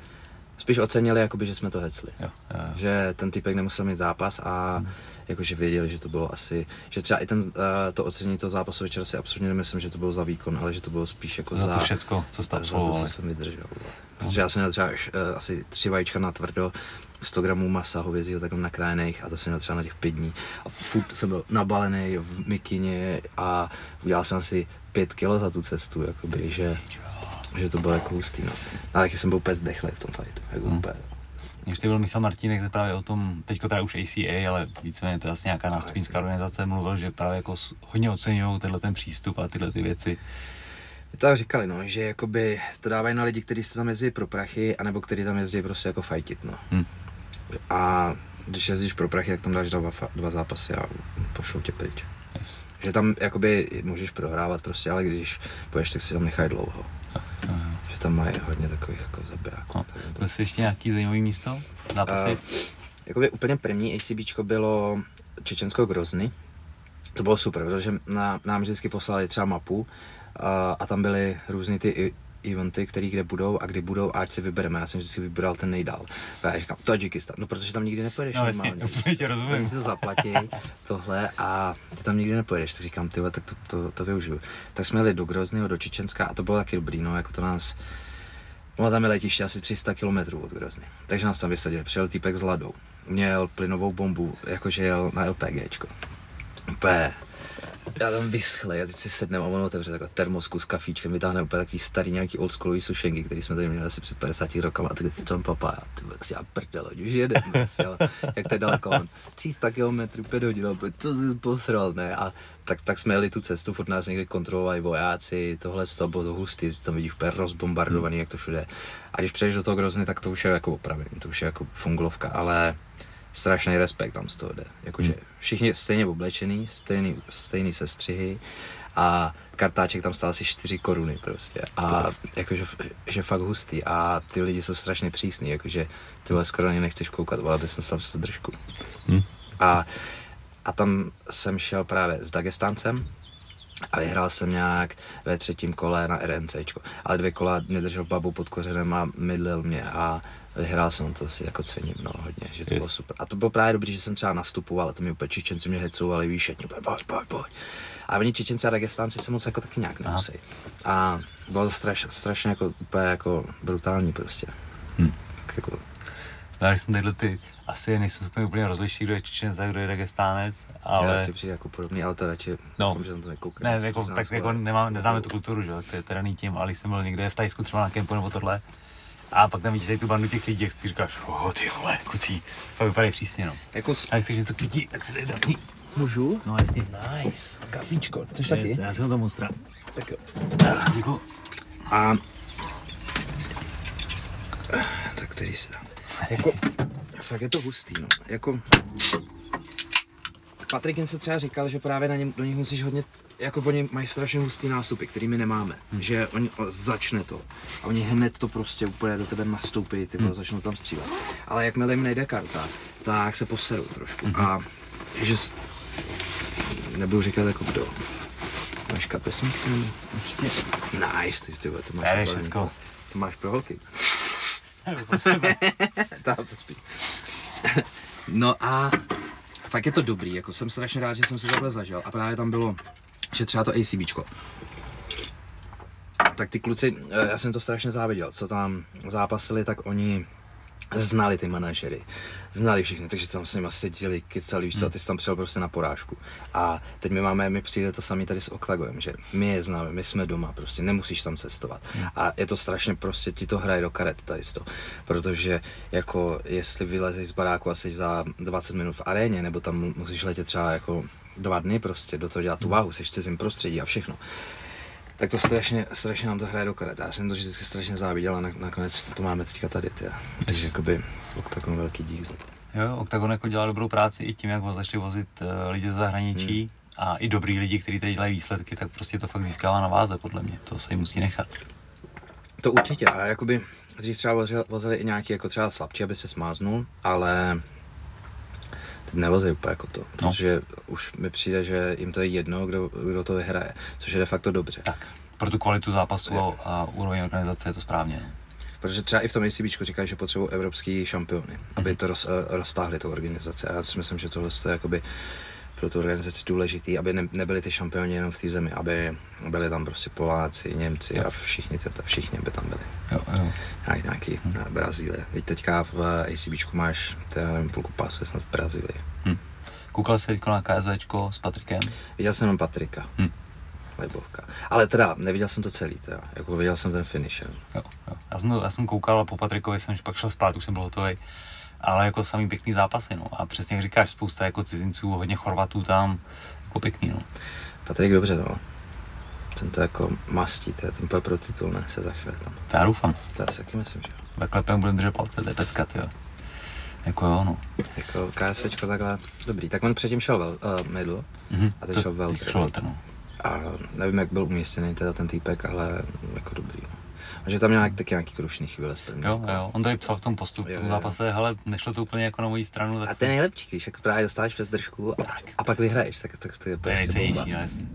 Spíš ocenili, jakoby, že jsme to hecli. Jo, jo. Že ten typek nemusel mít zápas a hmm. jakože věděli, že to bylo asi, že třeba i ten, uh, to ocenění toho zápasu večer si absolutně nemyslím, že to bylo za výkon, ale že to bylo spíš jako za, za to všecko, co jste za to, co jsem vydržel. Protože já jsem měl třeba uh, asi tři vajíčka na tvrdo, 100 gramů masa hovězího takhle nakrájených a to jsem měl třeba na těch pět dní. A furt jsem byl nabalený v mikině a udělal jsem asi pět kilo za tu cestu, jakoby, že, že to bylo jako hustý, no. A taky jsem byl úplně zdechlý v tom fightu, jako hmm. úplně. Když byl Michal Martínek právě o tom, teďko teda už ACA, ale víceméně to je asi nějaká nástupnická organizace, mluvil, že právě jako hodně oceňují tenhle ten přístup a tyhle ty věci. To tak říkali, no, že jakoby to dávají na lidi, kteří se tam jezdí pro prachy, anebo kteří tam jezdí prostě jako fajtit, no. Hmm. A když jezdíš pro prachy, tak tam dáš dva, dva zápasy a pošlou tě pryč. Yes. Že tam jakoby můžeš prohrávat prostě, ale když poješ, tak si tam nechají dlouho. Že tam mají hodně takových jako zabijáků. No, to je ještě nějaký zajímavý místo? Zápasy? Uh, jakoby úplně první ACB bylo Čečensko Grozny. To bylo super, protože nám vždycky poslali třeba mapu a, a tam byly různý ty eventy, který kde budou a kdy budou, ať si vybereme. Já jsem vždycky vybral ten nejdál. A já říkám, Tadžikistan, no protože tam nikdy nepojedeš no, normálně. Jasně, tě rozumím. Oni to zaplatí, tohle a ty tam nikdy nepojedeš. Tak říkám, ty tak to, to, to, využiju. Tak jsme jeli do Grozného, do Čečenska a to bylo taky dobrý, no, jako to nás No tam je letiště asi 300 km od Grozny. Takže nás tam vysadili. Přijel týpek s ladou. Měl plynovou bombu, jakože jel na LPGčko. Úplně já tam vyschle, já teď si sednem a on otevře takhle termosku s kafíčkem, vytáhne úplně takový starý nějaký oldschoolový sušenky, který jsme tady měli asi před 50 rokama a teď si tam papá, ty jak si já prdel, už jedem, ale jak to je daleko, on 300 km, 5 hodin, to si posral, ne, a tak, tak jsme jeli tu cestu, furt nás někde kontrolovali vojáci, tohle z toho bylo to hustý, tam vidíš úplně rozbombardovaný, jak to všude. A když přejdeš do toho Grozny, tak to už je jako opravený, to už je jako fungulovka, ale strašný respekt tam z toho jde. Jakože hmm. všichni stejně oblečený, stejný, stejný sestřihy a kartáček tam stál asi 4 koruny prostě. A jakože že fakt hustý a ty lidi jsou strašně přísní, jakože ty vole skoro ani nechceš koukat, ale aby jsem se držku. Hmm. A, a tam jsem šel právě s Dagestáncem, a vyhrál jsem nějak ve třetím kole na RNCčko. Ale dvě kola mi držel babu pod kořenem a mydlil mě a vyhrál jsem to si jako cením, no hodně, že to yes. bylo super. A to bylo právě dobrý, že jsem třeba nastupoval, a to mi úplně Čečenci mě hecovali, víš, že pojď, pojď, pojď. A oni Čečenci a Dagestánci se moc jako taky nějak nemusí. A bylo to strašně, strašně jako úplně jako brutální prostě. Hmm. Tak jako No, když jsme tyhle ty, asi nejsem úplně úplně rozliší, kdo je Čečenec a kdo je Dagestánec, ale... Já, ty přijde jako podobný, ale to radši, no, že to nekoukám. Ne, jako, tak jako nemám, neznáme tu kulturu, že to je teda tím, ale jsem byl někde v Tajsku třeba na kempu nebo tohle, a pak tam vidíš tu bandu těch lidí, jak si říkáš, oh, ty vole, kucí, fakt vypadají přísně, no. Jako... A jak chceš něco pití, tak si tady drkni. Můžu? No jasně. Nice. Kafíčko. Chceš taky? Yes, já jsem to moc Tak jo. Ah, děkuji. A... Tak který se dá. Jako, fakt je to hustý, no. Jako, Patrikin se třeba říkal, že právě na něm, do nich musíš hodně, jako oni mají strašně hustý nástupy, který my nemáme. Hmm. Že oni o, začne to a oni hned to prostě úplně do tebe nastoupí, ty hmm. začnou tam střílet. Ale jakmile jim nejde karta, tak se poserou trošku. Hmm. A že nebudu říkat jako kdo. Máš kapesník? Určitě. Nice, ty, ty, to máš. Ne, všecko. To máš pro holky. No a fakt je to dobrý, jako jsem strašně rád, že jsem si takhle zažil. A právě tam bylo, že třeba to ACBčko, tak ty kluci, eh, já jsem to strašně záviděl, co tam zápasili, tak oni znali ty manažery, znali všechny, takže tam s nimi seděli, kecali, víš co, ty jsi tam přijel prostě na porážku. A teď my máme, my přijde to samé tady s Octagonem, že my je známe, my jsme doma, prostě nemusíš tam cestovat. A je to strašně, prostě ti to hraje do karet tady to, protože jako jestli vylezeš z baráku a jsi za 20 minut v aréně, nebo tam musíš letět třeba jako dva dny prostě, do toho dělat tu váhu, jsi v cizím prostředí a všechno tak to strašně, strašně nám to hraje do karet. Já jsem to vždycky strašně záviděl a na, nakonec to máme teďka tady. Tě. Takže jakoby Octagon velký dík za to. Jo, Octagon jako dělá dobrou práci i tím, jak ho začali vozit uh, lidi ze zahraničí hmm. a i dobrý lidi, kteří tady dělají výsledky, tak prostě to fakt získává na váze, podle mě. To se jim musí nechat. To určitě. A jakoby dřív třeba vozili, vozili i nějaký jako třeba slabší, aby se smáznul, ale nevozí úplně jako to, no. protože už mi přijde, že jim to je jedno, kdo, kdo to vyhraje, což je de facto dobře. Tak, pro tu kvalitu zápasu je. a úroveň organizace je to správně. Protože třeba i v tom ACB říkají, že potřebují evropský šampiony, aby mhm. to roz, eh, roztáhli tu organizaci. A já si myslím, že tohle je jakoby pro tu organizaci důležitý, aby ne, nebyli ty šampioni jenom v té zemi, aby byli tam prostě Poláci, Němci a všichni, tyto, všichni by tam byli. Jo, jo. A nějaký hmm. Brazílie. Teď teďka v ACB máš, nevím, půlku pásu, snad v Brazílii. Hmm. Koukal jsi na KSVčko s Patrikem? Viděl jsem jenom Patrika. Hmm. Libovka. Ale teda, neviděl jsem to celý, teda. Jako viděl jsem ten finish. Jo, jo. Já, jsem, já jsem koukal a po Patrikovi jsem pak šel spát, už jsem byl hotový. Ale jako samý pěkný zápasy, no. A přesně jak říkáš, spousta jako cizinců, hodně Chorvatů tam, jako pěkný, no. Patrik dobře, no. Ten to jako mastí, to je ten pro titul, ne, se za chvíli tam. To já doufám. To já si taky myslím, že jo. Takhle tam budeme držet palce, to je pecka, jo. Jako jo, no. Jako KSVčko takhle, dobrý. Tak on předtím šel vel, uh, middle mm-hmm. a teď šel velter. Šel velter, no. A nevím, jak byl umístěný teda ten týpek, ale jako dobrý. No. A že tam nějak taky nějaký krušný chvíle z první. Jo, jo, on tady psal v tom postupu, v tom zápase, ale nešlo to úplně jako na moji stranu. Tak a to je nejlepší, když jako právě dostáváš přes držku a, a pak vyhraješ, tak, tak to je prostě bomba.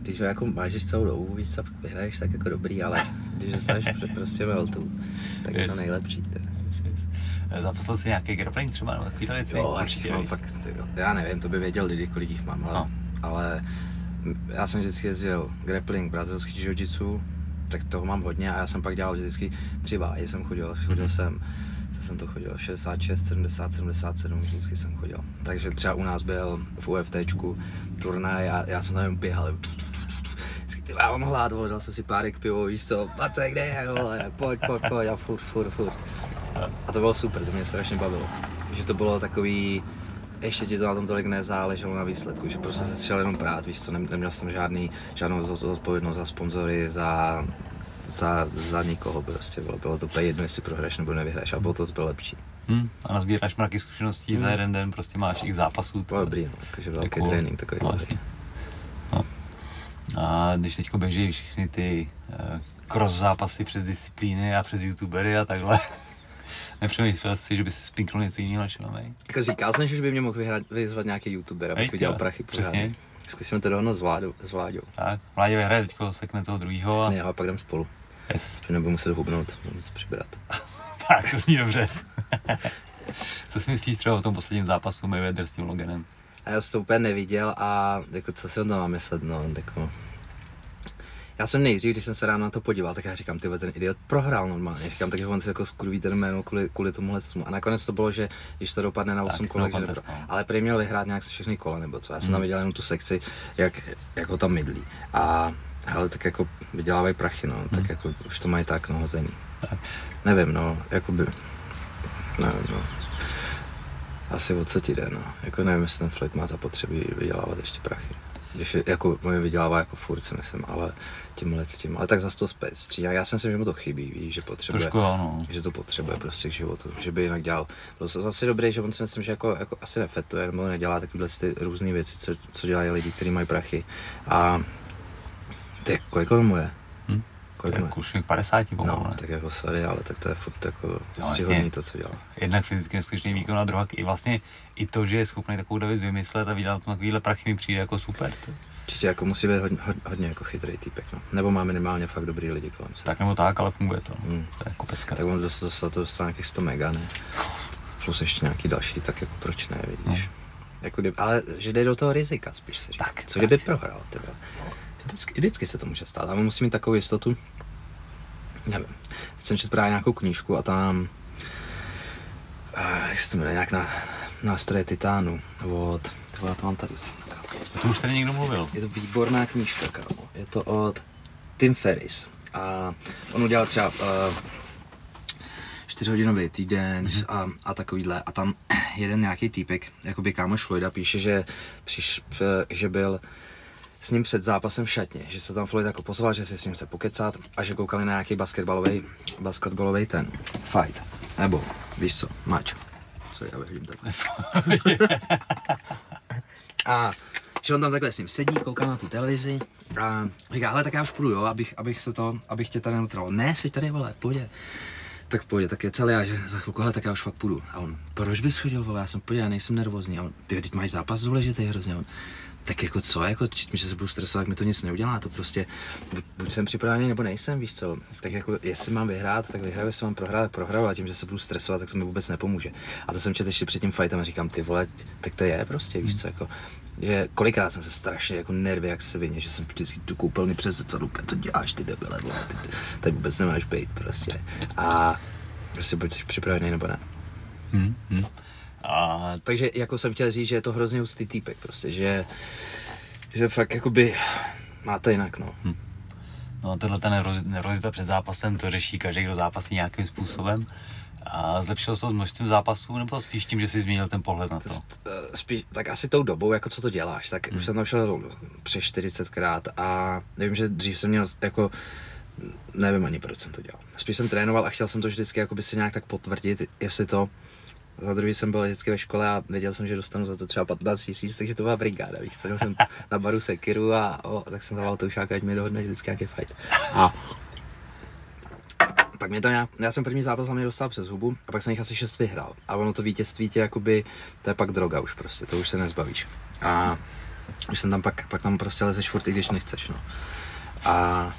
Když ho jako máš celou dobu, víš co, vyhraješ, tak jako dobrý, ale když dostáváš prostě veltu, tak je to nejlepší. Yes, yes. Zaposlal jsi nějaký grappling třeba nebo takovýhle věci? Jo, určitě mám fakt, já nevím, to by věděl lidi, kolik jich mám, ale, no. ale já jsem vždycky jezdil grappling, brazilský jiu tak toho mám hodně a já jsem pak dělal vždycky tři váhy, jsem chodil, chodil mm-hmm. jsem, co jsem to chodil, 66, 70, 77, vždycky jsem chodil. Takže třeba u nás byl v UFTčku turnaj a já jsem tam běhal, vždycky ty já mám hlad, vole, dal jsem si párek pivo, víš co, Pace, kde je, vole, pojď, pojď, pojď a furt, furt, furt. A to bylo super, to mě strašně bavilo. Že to bylo takový, ještě ti to na tom tolik nezáleželo na výsledku, že prostě se šel jenom prát, víš co, neměl jsem žádný, žádnou zodpovědnost za sponzory, za, za, za nikoho prostě, bylo, bylo to úplně jedno, jestli prohraješ nebo nevyhraješ a bylo to bylo lepší. Hmm, a nazbíráš mraky zkušeností hmm. za jeden den, prostě máš i zápasů. To je dobrý, no, jakože velký jako, trénink takový. No, vlastně. no. A když teď běží všechny ty uh, cross zápasy přes disciplíny a přes youtubery a takhle, Nepřemýšlel jsi, že by si spinknul něco jiného než? Jako říkal jsem, že by mě mohl vyhrát, vyzvat nějaký youtuber, abych viděl prachy Přesně. Zkusíme to dohodnout s, vládou, s Vláďou. Tak, Vládě vyhraje teďko, sekne toho druhého. A... A pak jdem spolu. Yes. Že nebudu muset hubnout, budu něco přibrat. tak, to zní dobře. co si myslíš třeba o tom posledním zápasu Mayweather s tím Loganem? A já jsem to úplně neviděl a jako, co si o tom mám myslet, no, jako, já jsem nejdřív, když jsem se ráno na to podíval, tak já říkám, ty ten idiot prohrál normálně. Říkám, takže on si jako skurví ten jméno kvůli, kvůli tomuhle sumu. A nakonec to bylo, že když to dopadne na 8 kolek, že nepro... ale prý měl vyhrát nějak všechny kola nebo co. Já jsem hmm. tam viděl jenom tu sekci, jak, jak ho tam mydlí. A ale tak jako vydělávají prachy, no, hmm. tak jako už to mají tak, no, hozený. Tak. Nevím, no, jakoby, nevím, no. Asi o co ti jde, no. Jako nevím, jestli ten Floyd má zapotřebí vydělávat ještě prachy. Když je, jako, on je vydělává jako furt, si myslím, ale tímhle s tím. Ale tak zase to střídá. Já si myslím, že mu to chybí, víš, že potřebuje, Trošku, ano. že to potřebuje prostě k životu, že by jinak dělal. Bylo to zase dobré, že on si myslím, že jako, jako asi nefetuje nebo nedělá takovéhle ty různé věci, co, co dělají lidi, kteří mají prachy. A ty, kolik mu je? Kolik tak už 50 pomalu, No, ne? tak jako sorry, ale tak to je furt jako no, vlastně, to, co dělá. Jednak fyzicky neskutečný výkon a druhá i vlastně i to, že je schopný takovou věc vymyslet a vydělat takovýhle prachy mi přijde jako super. To. Určitě jako musí být hodně, hodně jako chytrý týpek, no. Nebo má minimálně fakt dobrý lidi kolem se. Tak nebo tak, ale funguje to. Hmm. To je jako pecka. Tak on dostal, dostal to dostal nějakých 100 mega, ne? Plus ještě nějaký další, tak jako proč ne, vidíš. No. Jako ale že jde do toho rizika spíš si říká. Tak, Co kdyby prohrál, ty vole? Vždycky, vždycky se to může stát, ale musí mít takovou jistotu. Nevím. Teď jsem četl právě nějakou knížku a tam, uh, jak se to jmenuje, nějak na nástroje titánu od, to já to mám tady znamená. To už tady někdo mluvil. Je to výborná knížka, kámo. Je to od Tim Ferris. A on udělal třeba uh, čtyřhodinový týden mm-hmm. a, a takovýhle. A tam jeden nějaký týpek, jakoby kámoš Floyda, píše, že, přiš, eh, že byl s ním před zápasem v šatně, že se tam Floyd jako pozval, že si s ním chce pokecat a že koukali na nějaký basketbalový, basketbalový ten fight. Nebo, víš co, mač. Sorry, já vyhodím takhle. a že on tam takhle s ním sedí, kouká na tu televizi a říká, ale tak já už půjdu, jo, abych, abych se to, abych tě tady neutrval. Ne, si tady, vole, pojď. Tak pojď, tak je celý já, že za chvilku, ale tak já už fakt půjdu. A on, proč bys chodil, vole, já jsem pojď, já nejsem nervózní. A on, ty, teď máš zápas důležitý hrozně. A on, tak jako co, jako, že se budu stresovat, mi to nic neudělá, to prostě, buď jsem připravený, nebo nejsem, víš co, tak jako, jestli mám vyhrát, tak vyhraju, jestli mám prohrát, tak prohraju, a tím, že se budu stresovat, tak to mi vůbec nepomůže. A to jsem četl ještě před tím fightem a říkám, ty vole, tak to je prostě, víš co, jako, že kolikrát jsem se strašně jako nervy jak svině, že jsem vždycky tu koupelny přes zrcadlo, co děláš ty debile, vole, ty, ty, tady vůbec nemáš být prostě. A prostě buď jsi připravený nebo ne. Hmm, hmm. A Takže jako jsem chtěl říct, že je to hrozně hustý týpek prostě, že, že fakt jakoby má to jinak, no. Hm. No tohle ta nervozita před zápasem, to řeší každý, kdo zápasí nějakým způsobem. A zlepšilo se to s množstvím zápasů, nebo spíš tím, že jsi změnil ten pohled na to? Eh, Spíš, tak asi tou dobou, jako co to děláš, tak už jsem tam šel přes 40krát a nevím, že dřív jsem měl jako nevím ani proč jsem to dělal. Spíš jsem trénoval a chtěl jsem to vždycky jakoby si nějak tak potvrdit, jestli to za druhý jsem byl vždycky ve škole a věděl jsem, že dostanu za to třeba 15 tisíc, takže to byla brigáda, víš co, jsem na baru sekiru a o, tak jsem zavolal toušáka, ať mi dohodne vždycky nějaký fight. A pak mě to nějak, já jsem první zápas hlavně dostal přes hubu a pak jsem jich asi šest vyhrál. A ono to vítězství tě jakoby, to je pak droga už prostě, to už se nezbavíš. A už jsem tam pak, pak tam prostě lezeš furt, i když nechceš, no. A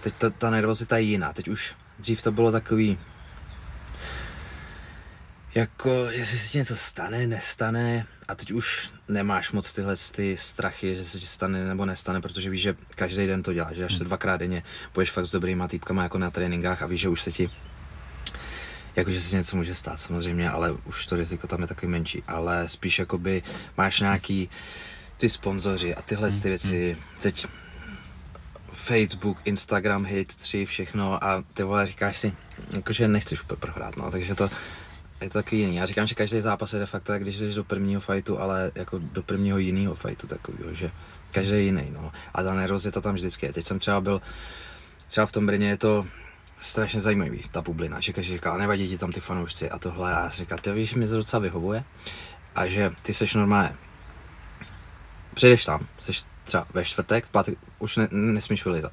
teď ta, ta nervozita je jiná, teď už, dřív to bylo takový, jako, jestli se ti něco stane, nestane, a teď už nemáš moc tyhle ty strachy, že se ti stane nebo nestane, protože víš, že každý den to děláš, že až to dvakrát denně budeš fakt s dobrýma týpkama jako na tréninkách a víš, že už se ti jakože se něco může stát samozřejmě, ale už to riziko tam je takový menší, ale spíš jakoby máš nějaký ty sponzoři a tyhle ty věci, teď Facebook, Instagram, hit 3, všechno a ty vole říkáš si, jakože nechceš úplně prohrát, no, takže to, je to takový jiný. Já říkám, že každý zápas je de facto, jak když jdeš do prvního fightu, ale jako do prvního jiného fightu takového, že každý je jiný, no. A ta nervozita tam vždycky je. Teď jsem třeba byl, třeba v tom Brně je to strašně zajímavý, ta bublina, že každý říká, nevadí ti tam ty fanoušci a tohle. A já si říkám, ty víš, mi to docela vyhovuje. A že ty seš normálně, přijdeš tam, seš třeba ve čtvrtek, v pátek už ne, nesmíš vylizat.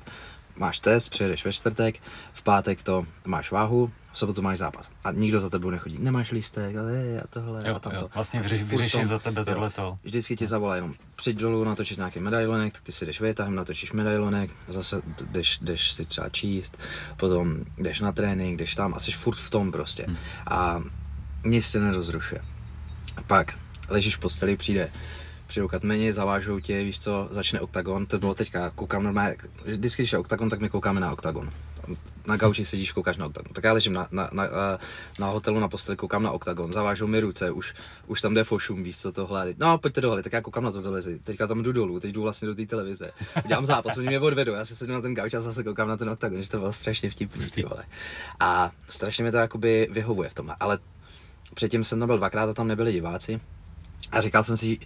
Máš test, přijedeš ve čtvrtek, v pátek to máš váhu, v sobotu máš zápas. A nikdo za tebou nechodí. Nemáš lístek, ale a tohle Jo, a tamto. jo, vlastně A za tebe jo. tohleto. Vždycky ti zavolá jenom přijď dolů, natočit nějaký medailonek, tak ty si jdeš vytahem, natočíš medailonek, zase jdeš, jdeš si třeba číst, potom jdeš na trénink, jdeš tam a jsi furt v tom prostě. Hmm. A nic tě nerozrušuje. A pak ležíš v posteli, přijde přijdou katmeni, zavážou tě, víš co, začne oktagon, to bylo teďka, koukám normálně, vždycky, když je oktagon, tak my koukáme na oktagon. Na gauči sedíš, koukáš na oktagon. Tak já ležím na, na, na, eh, na hotelu na posteli, koukám na oktagon, zavážou mi ruce, už, už tam jde fošum, víš co, tohle. No, pojďte dohle, tak já koukám na tu televizi, teďka tam jdu dolů, teď jdu vlastně do té televize. Dělám zápas, oni mě odvedou, já se sedím na ten gauč a zase koukám na ten oktagon, že to bylo strašně vtipný, vole. A strašně mi to jakoby vyhovuje v tom, ale předtím jsem tam byl dvakrát a tam nebyli diváci. A říkal jsem si,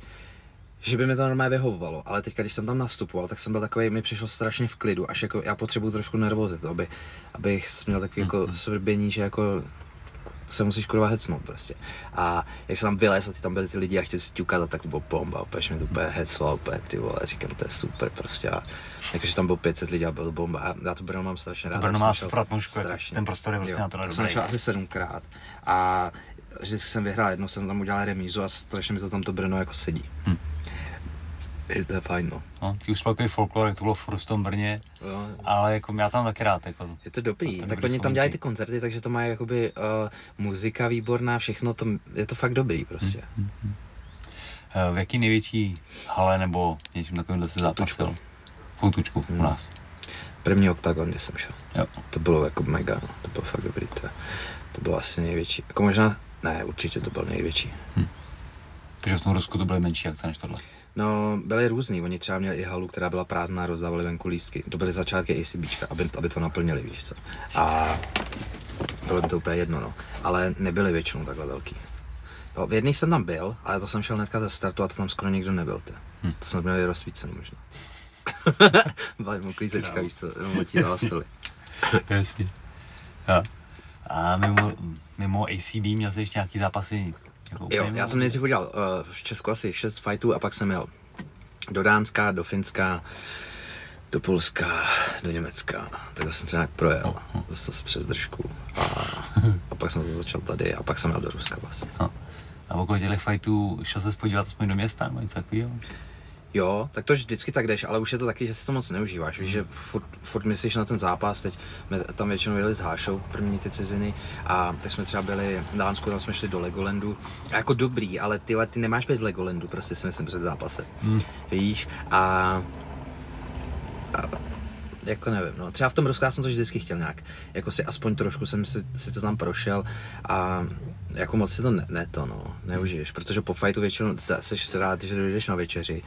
že by mi to normálně vyhovovalo, ale teď, když jsem tam nastupoval, tak jsem byl takový, mi přišlo strašně v klidu, až jako já potřebuju trošku nervozitu, aby, abych měl takový jako svrbění, že jako se musíš kurva hecnout prostě. A jak jsem tam vylez a ty tam byli ty lidi a chtěli si ťukat, a tak to bylo bomba, úplně že mě to úplně heclo, úplně ty vole, říkám, to je super prostě. A jakože tam bylo 500 lidí a byl bomba. A já to Brno mám strašně rád. Brno má atmosféru, ten prostor je prostě Jo. na to Já dobrý. jsem šel asi sedmkrát a vždycky jsem vyhrál, jednou jsem tam udělal remízu a strašně mi to tam to Brno jako sedí. Hm. Je to je fajn, no. No, ty už takový folklor, jak to bylo furt v tom Brně, Jo, ale jako já tam taky rád, jako, je to dobrý, tak oni tam dělají ty koncerty, takže to má jakoby uh, muzika výborná, všechno to, je to fakt dobrý prostě. Hm. Eh, V jaký největší hale nebo něčím takovýmhle se zápasil? Foutučku u nás. První oktagon, kde jsem šel. Jo. To bylo jako mega, no. to bylo fakt dobrý. To, to bylo asi největší. Jako možná, ne, určitě to byl největší. Takže v tom Rusku to byly menší akce než tohle. No, byly různý. Oni třeba měli i halu, která byla prázdná, rozdávali venku lístky. To byly začátky ACBčka, aby, aby to naplnili, víš co. A bylo by to úplně jedno, no. Ale nebyly většinou takhle velký. Jo, v jedných jsem tam byl, ale to jsem šel hnedka ze startu a to tam skoro nikdo nebyl. Hm. To jsme měli rozsvícený možná. Jenom klízečka, víš co, jenom letítala stoly. Jasně. A mimo, mimo ACB měl jsi ještě nějaký zápasy? Jako Jo, já jsem nejdřív udělal uh, v Česku asi 6 fightů a pak jsem jel do Dánska, do Finska, do Polska, do Německa. Takhle jsem to nějak projel. Dostal jsem přes držku. A, a pak jsem to začal tady a pak jsem jel do Ruska vlastně. No. A okolo těch fightů šel se podívat aspoň do města nebo něco takového? Jo, tak to vždycky tak jdeš, ale už je to taky, že si to moc neužíváš. Víš, že furt, furt myslíš na ten zápas, teď jsme tam většinou jeli s Hášou, první ty ciziny, a tak jsme třeba byli v Dánsku, tam jsme šli do Legolandu. A jako dobrý, ale ty, ty nemáš být v Legolandu, prostě si myslím před zápasem. Hmm. Víš, a, a jako nevím, no. Třeba v tom Rusku já jsem to vždycky chtěl nějak, jako si aspoň trošku jsem si, si to tam prošel a jako moc si to ne, ne to, no, neužiješ, protože po fajtu většinou seš rád, že jdeš na večeři,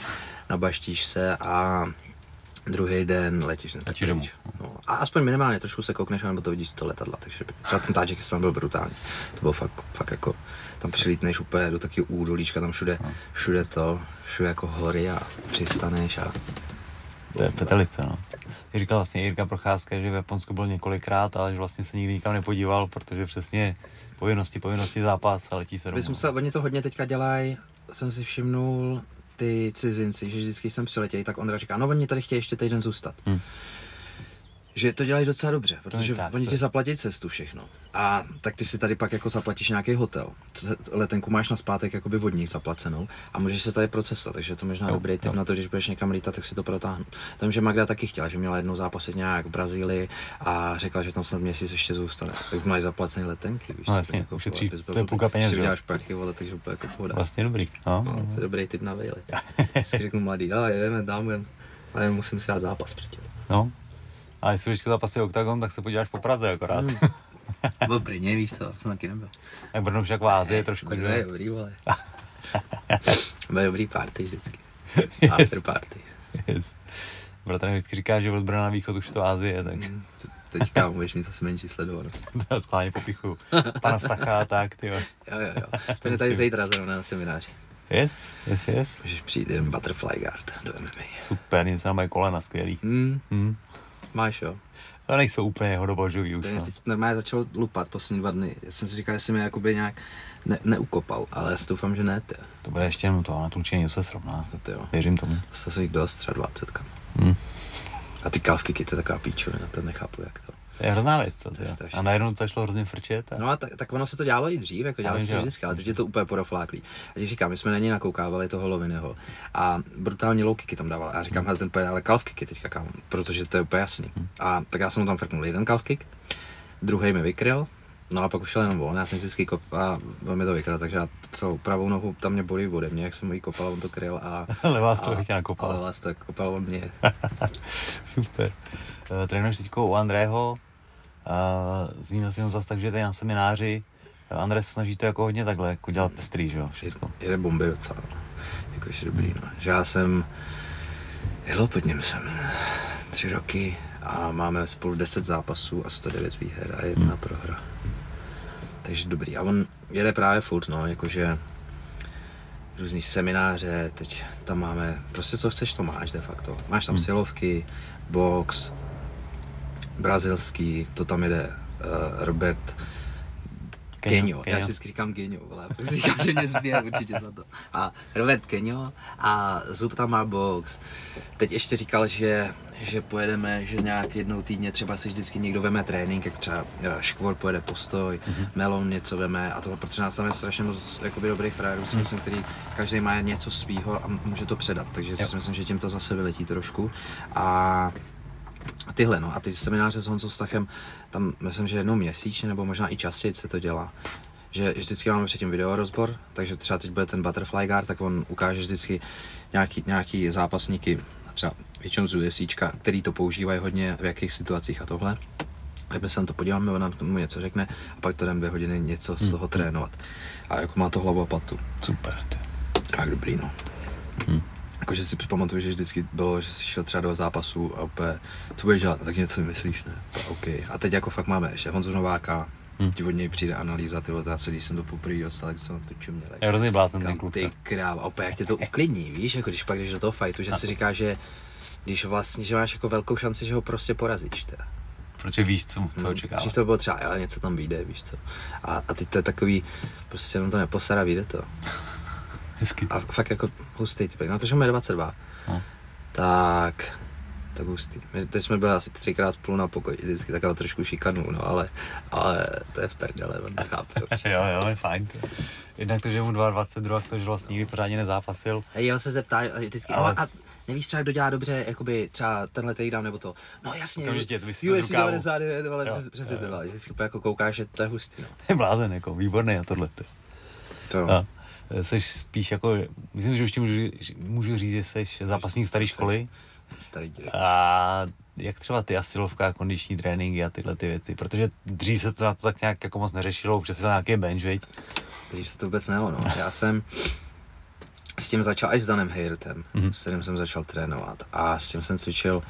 nabaštíš se a druhý den letíš na Letíš domů. No, a aspoň minimálně trošku se koukneš, nebo to vidíš z toho letadla, takže třeba ten Tadžikistán byl brutální. To bylo fakt, fakt jako, tam přilítneš úplně do takového údolíčka, tam všude, všude to, všude jako hory a přistaneš a To je petelice, no. Ty říkal vlastně Jirka Procházka, že v Japonsku byl několikrát, ale že vlastně se nikdy nikam nepodíval, protože přesně povinnosti, povinnosti zápas a letí se domů. Musel, oni to hodně teďka dělají, jsem si všimnul, ty cizinci, že vždycky když sem přiletějí, tak Ondra říká, no oni tady chtějí ještě týden zůstat. Hm. Že to dělají docela dobře, protože tak, oni ti zaplatí cestu všechno. A tak ty si tady pak jako zaplatíš nějaký hotel. Letenku máš na zpátek jakoby od nich zaplacenou a můžeš se tady procestovat, takže to možná Jo, dobrý tip jo. na to, když budeš někam lítat, tak si to protáhnout. Tam, že Magda taky chtěla, že měla jednou zápasit nějak v Brazílii a řekla, že tam snad měsíc ještě zůstane. Tak máš zaplacené letenky, víš No jasně, jako bys byl to je půlka peněz, že prachy, vole, takže úplně jako pohoda. Vlastně dobrý, no. No, to je dobrý tip na vejlet. Vždycky řeknu mladý, ale jedeme jen, ale musím si dát zápas předtím. no. A jestli budeš zápasy Octagon, tak se podíváš po Praze akorát. Mm. Nebo v Brně, víš co, jsem taky nebyl. Jak Brno už jak v Ázii trošku, Brno je dobrý, vole. Bude dobrý party vždycky. Yes. After party. Yes. Bratr vždycky říká, že od Brna na východ už to Ázie, tak Mm, te- Teďka budeš mít zase menší sledovanost. to schválně popichu. Pana Stacha a tak, ty Jo, jo, jo. Ten je tady zítra zrovna na semináři. Yes, yes, yes. Můžeš přijít jeden butterfly guard do MMA. Super, něco na moje kolena, skvělý. Hmm, Hm. Máš jo. Ale nejsou úplně jeho dobožový už, To je no. teď normálně začal lupat poslední dva dny. Já jsem si říkal, jestli mě jakoby nějak ne, neukopal, ale já doufám, že ne, ty. To bude ještě jenom to natlučení, to se srovná. To jo. Věřím tomu. Jsem jich dost, třeba 20 kam. Hm. A ty kalvky to je taková píčovina, to nechápu, jak to. To je hrozná věc, co, je ty jo. strašný. A najednou to šlo hrozně frčet. A... No a tak, tak ono se to dělalo i dřív, jako dělalo se to vždycky, ale teď je to úplně porofláklý. A když říkám, my jsme na něj nakoukávali toho loviného a brutálně low kicky tam dával. A já říkám, hele, ten pojede, ale calf kicky teďka kam, protože to je úplně jasný. A tak já jsem mu tam frknul jeden calf kick, druhý mi vykryl, no a pak už šel jenom on, já jsem vždycky kop a on mi to vykryl, takže já celou pravou nohu tam mě bolí ode mě, jak jsem ji kopal, on to kryl a... Levá z toho a- tě nakopal. Ale vás to kopal on mě. Super. Uh, trénuješ teď u Andrého. Zmínil jsem ho zase tak, že tady na semináři. André se snaží to jako hodně takhle, jako dělat pestrý, že jo, všechno. Jede bomby docela, no. jakože dobrý, no. Že já jsem, jedl pod něm jsem tři roky a máme spolu 10 zápasů a 109 výher a jedna hmm. prohra. Takže dobrý. A on jede právě furt, no, jakože různý semináře, teď tam máme, prostě co chceš, to máš de facto. Máš tam hmm. silovky, box, brazilský, to tam jede uh, Robert Kenio. Já si vždycky říkám Genio, ale říkám, že mě zbije určitě za to. A Robert Kenio a Zub tam má box. Teď ještě říkal, že, že pojedeme, že nějak jednou týdně třeba si vždycky někdo veme trénink, jak třeba eh, Škvor pojede postoj, mm-hmm. Melon něco veme a to, protože nás tam je strašně moc jakoby dobrých frérů, si myslím, který každý má něco svýho a může to předat, takže si myslím, že tím to zase vyletí trošku. A a tyhle, no, a ty semináře s Honzou Stachem, tam myslím, že jednou měsíčně, nebo možná i častěji se to dělá. že vždycky máme předtím video rozbor, takže třeba teď bude ten Butterfly Guard, tak on ukáže vždycky nějaký, nějaký zápasníky, třeba většinou z UFCčka, který to používají hodně, v jakých situacích a tohle. Tak my se na to podíváme, on nám k tomu něco řekne a pak to jdeme dvě hodiny něco z toho trénovat. A jako má to hlavu a patu. Super. Ty. Tak dobrý, no. Hmm. Jakože si pamatuju, že vždycky bylo, že jsi šel třeba do zápasu a úplně, co budeš dělat, tak něco vymyslíš, ne? To OK. A teď jako fakt máme ještě Honzu Nováka, Hmm. ti od něj přijde analýza, ty zase, když jsem to poprvé dostal, tak jsem to čuměl. Je hrozný blázen ten kluk. ty kráva, opět jak tě to uklidní, víš, jako když pak jdeš do toho fightu, že si říká, že když vlastně, že máš jako velkou šanci, že ho prostě porazíš, teda. Protože víš, co, co Hmm, očekávat. Dřív to bylo třeba, jo, něco tam vyjde, víš co. A, a teď to je takový, prostě jenom to neposara, vyjde to. Hezky. A fakt jako hustý typek, no to, že má 22. No. Tak, tak hustý. My teď jsme byli asi třikrát spolu na pokoji, vždycky takovou trošku šikanu, no ale, ale to je v perdele, on nechápe. jo, jo, je fajn. To. Jednak to, že mu 22, druhá to, že vlastně nikdy pořádně nezápasil. Hej, on se zeptá vždycky, Ale- a nevíš třeba, kdo dělá dobře, jakoby třeba tenhle týden nebo to. No jasně, Okamžitě, to vysvětlí z UFC rukávu. 99, ale Jo, přes, přes jo, jo. tohle. Vždycky jako koukáš, že to je hustý, no. Je blázen, jako výborný na tohle. To, A jsi spíš jako, myslím, že už ti můžu, říct- můžu říct, že jsi zápasník staré školy. starý dělek. A jak třeba ty asilovka, kondiční tréninky a tyhle ty věci, protože dřív se to na to tak nějak jako moc neřešilo, už se nějaký bench, veď? Dřív se to vůbec nelo, no. Já jsem s tím začal až s Danem Heyrtem, Mhm. mm-hmm. s kterým jsem začal trénovat. A s tím jsem cvičil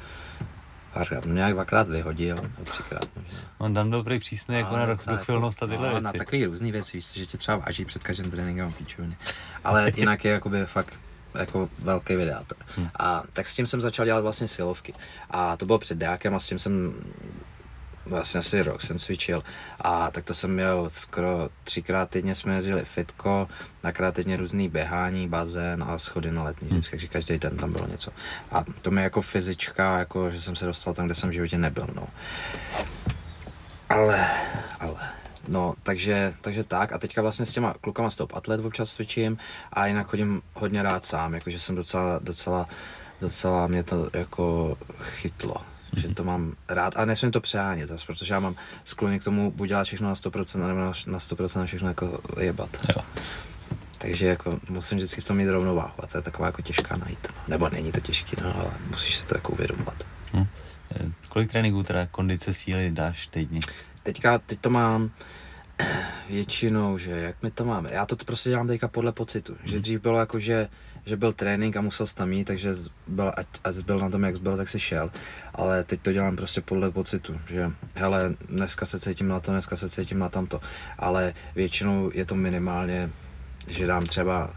párkrát, mě nějak dvakrát vyhodil, nebo třikrát možná. On tam byl prý přísný jako na docela dochvilnost a tyhle no, věci. Na takový různý věci, víš, že tě třeba váží před každým tréninkem a píčoviny. Ale jinak je jakoby fakt jako velký videátor. Hmm. A tak s tím jsem začal dělat vlastně silovky. A to bylo před dákem a s tím jsem vlastně asi rok jsem cvičil a tak to jsem měl skoro třikrát týdně jsme jezdili fitko, dvakrát týdně různý běhání, bazén a schody na letní, Hmm. takže každý den tam bylo něco. A to mi jako fyzička, jako že jsem se dostal tam, kde jsem v životě nebyl, no. Ale, ale, no, takže, takže tak a teďka vlastně s těma klukama z Top Atlet občas cvičím a jinak chodím hodně rád sám, jakože jsem docela, docela, docela mě to jako chytlo. Že to mám rád, ale nesmím to přehánět zase, protože já mám sklony k tomu buď dělat všechno na 100% nebo na, na 100% na všechno jako jebat. Jo. Takže jako musím vždycky v tom mít rovnováhu a to je taková jako těžká najít. No. Nebo není to těžký, no, ale musíš se to jako uvědomovat. Hm. Eh, Kolik tréninků teda kondice síly dáš týdně? Teďka, teď to mám většinou, že jak my to máme. Já to prostě dělám teďka podle pocitu. Že dřív bylo jako, že, že byl trénink a musel jsi tam jít, takže byl, ať, byl na tom, jak byl, tak si šel. Ale teď to dělám prostě podle pocitu, že hele, dneska se cítím na to, dneska se cítím na tamto. Ale většinou je to minimálně, že dám třeba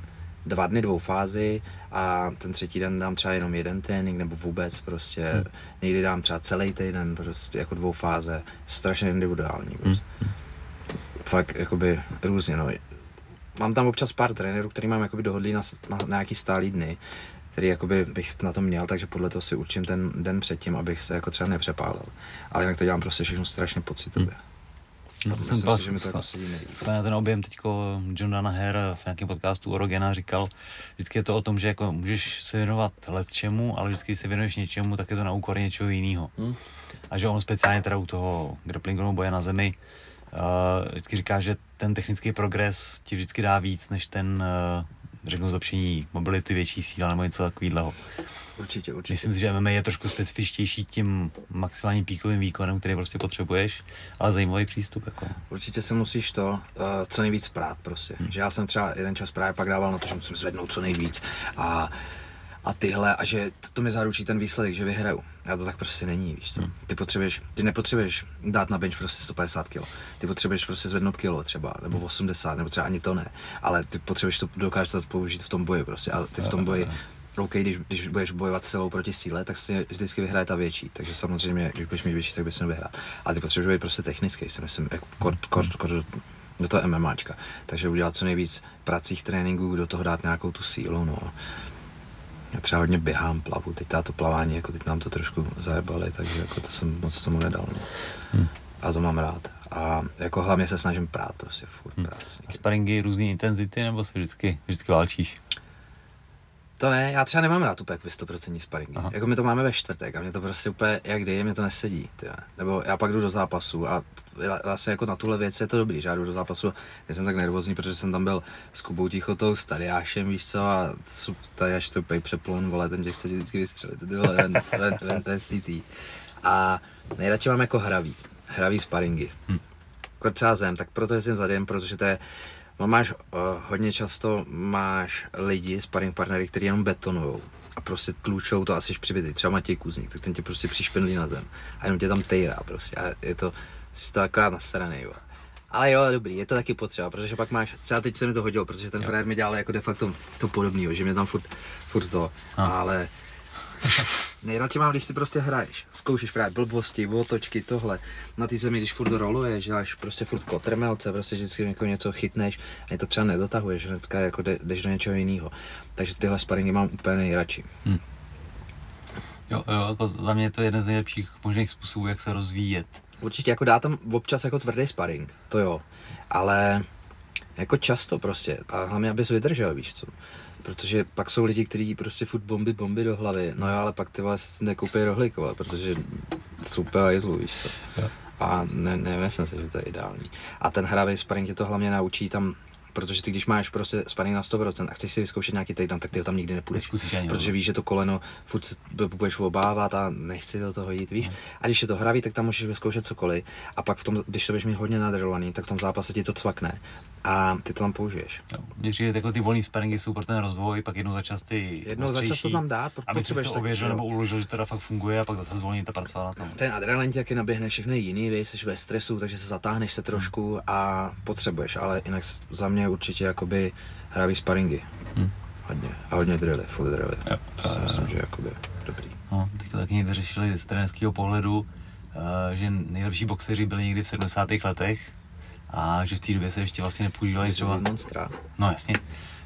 dva dny dvou fázi a ten třetí den dám třeba jenom jeden trénink nebo vůbec prostě Hmm. někdy dám třeba celý týden prostě jako dvou fáze, strašně individuální. Prostě. Fakt jakoby různě no. Mám tam občas pár trenérů, který mám jakoby dohodlý na, na, na nějaký stálý dny, který jakoby bych na to měl, takže podle toho si určím ten den předtím, abych se jako třeba nepřepálil. Ale jinak to dělám prostě všechno strašně pocitově. No, Myslím si, že mi to jako sedí nejvíc. jsme na ten objem teďko John Danaher v nějakém podcastu o Rogena říkal, vždycky je to o tom, že jako můžeš se věnovat let čemu, ale vždycky když se věnuješ něčemu, tak je to na úkor něčeho jiného. Hmm. A že on speciálně teda u toho grapplingového boje na zemi uh, vždycky říká, že ten technický progres ti vždycky dá víc, než ten, uh, řeknu, zlepšení mobility, větší síla nebo něco takového. Určitě, určitě. Myslím si, že MMA je trošku specifičtější tím maximálním píkovým výkonem, který prostě potřebuješ, ale zajímavý přístup. Jako. Určitě se musíš to uh, co nejvíc prát prostě. Hmm. Že já jsem třeba jeden čas právě pak dával na to, že musím zvednout co nejvíc a, a tyhle a že to, to mi zaručí ten výsledek, že vyhraju. A to tak prostě není, víš co. Ty potřebuješ, ty nepotřebuješ dát na bench prostě 150 kg. Ty potřebuješ prostě zvednout kilo třeba, nebo 80, nebo třeba ani to ne. Ale ty potřebuješ to dokázat použít v tom boji prostě. A ty v tom boji OK, když, když budeš bojovat silou proti síle, tak si vždycky vyhraje ta větší. Takže samozřejmě, když budeš mít větší, tak bys měl vyhrát. Ale ty potřebuješ být prostě technický, si myslím, jako kort, kort, kort, do, do toho MMAčka. Takže udělat co nejvíc pracích tréninků, do toho dát nějakou tu sílu, no. Já třeba hodně běhám, plavu, teď to plavání, jako teď nám to trošku zajebali, takže jako to jsem moc tomu nedal, no. Hmm. A to mám rád. A jako hlavně se snažím prát prostě furt prát. s A sparingy různé intenzity, nebo se vždycky, vždycky válčíš? To ne, já třeba nemám rád úplně jako 100% sparingy. Aha. Jako my to máme ve čtvrtek a mě to prostě úplně, jak kdy, mě to nesedí. Tyhle. Nebo já pak jdu do zápasu a vlastně jako na tuhle věc je to dobrý, že já jdu do zápasu, já jsem tak nervózní, protože jsem tam byl s Kubou Tichotou, s Tadiášem, víš co, a Tadiáš to pej přeplon, vole, ten tě chce vždycky vystřelit, ty vole, ven, ven, ven, ven, A nejradši mám jako hravý, hravý sparingy. Hm. Jako třeba zem, tak proto jsem zadem, protože to je, No máš, uh, hodně často máš lidi, sparring partnery, kteří jenom betonujou a prostě tlučou to asi přibity. Třeba Matěj Kuzník, tak ten tě prostě přišpendlí na zem a jenom tě tam tejrá prostě a je to, jsi to akorát nasranej, jo. Ale jo, dobrý, je to taky potřeba, protože pak máš, třeba teď se mi to hodilo, protože ten frajer mi dělal jako de facto to podobný, že mě tam furt, furt to, a. ale Nejradši mám, když si prostě hraješ. Zkoušíš právě blbosti, otočky, tohle. Na té zemi, když furt roluješ, děláš prostě furt kotrmelce, prostě vždycky jako něco chytneš a to třeba nedotahuješ, hnedka jako jdeš do něčeho jiného. Takže tyhle sparingy mám úplně nejradši. Hmm. Jo, jo, jako za mě je to jeden z nejlepších možných způsobů, jak se rozvíjet. Určitě jako dá tam občas jako tvrdý sparring, to jo, ale jako často prostě a hlavně abys vydržel, víš co. Protože pak jsou lidi, kteří prostě furt bomby, bomby do hlavy. No jo, ale pak ty vás nekoupí rohlíkové, protože jsou úplně hajzlu, víš co. A ne, nemyslím si, že to je ideální. A ten hravý sparring tě to hlavně naučí tam protože ty když máš prostě sparring na 100% a chceš si vyzkoušet nějaký takedown, tak ty ho tam nikdy nepůjdeš. Ani, protože víš, že to koleno furt se budeš obávat a nechci do toho jít, víš. No. A když je to hravý, tak tam můžeš vyzkoušet cokoliv. A pak v tom, když to budeš mít hodně nadrolovaný, tak v tom zápase ti to cvakne a ty to tam použiješ. No, přijde, jako ty volné sparingy jsou pro ten rozvoj, pak jednou za čas ty Jednou za čas to tam dát, aby si to ověřil nebo uložil, že to fakt funguje a pak zase zvolnit a pracovat na tom. Ten adrenalin tě taky naběhne, všechno je jiný, víš, jsi ve stresu, takže se zatáhneš se trošku hmm. a potřebuješ, ale jinak za mě určitě jakoby hravý sparingy. Hmm. Hodně. A hodně drily, furt drily. Jo. To si myslím, že jakoby dobrý. No, teďka taky někde řešili z trenerského pohledu, uh, že nejlepší boxeři byli někdy v 70. letech, a že v té době se ještě vlastně nepoužívali třeba... monstra. No jasně,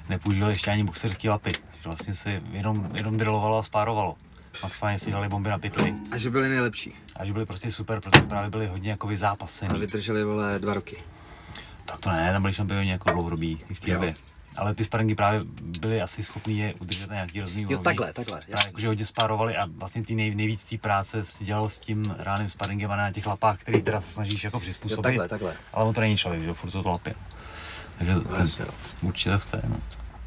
nepoužívali ještě ani boxerský lapy, že vlastně se jenom, jenom drillovalo a spárovalo. Maximálně si dali bomby na pytli. A že byli nejlepší. A že byli prostě super, protože právě byli hodně jako zápasený. A vydrželi, vole, dva roky. Tak to ne, tam byli šampioni jako dlouhodobí v té době ale ty sparingy právě byly asi schopný je udržet na nějaký rozumný Jo, takhle, takhle. Jasný. Jakože hodně spárovali a vlastně ty nej, nejvíc té práce si dělal s tím reálným sparingem a na těch lapách, který teda se snažíš jako přizpůsobit. Jo, takhle, takhle. Ale on to není člověk, že furt to lapě. Takže no, ten, jasně, určitě to chce, no.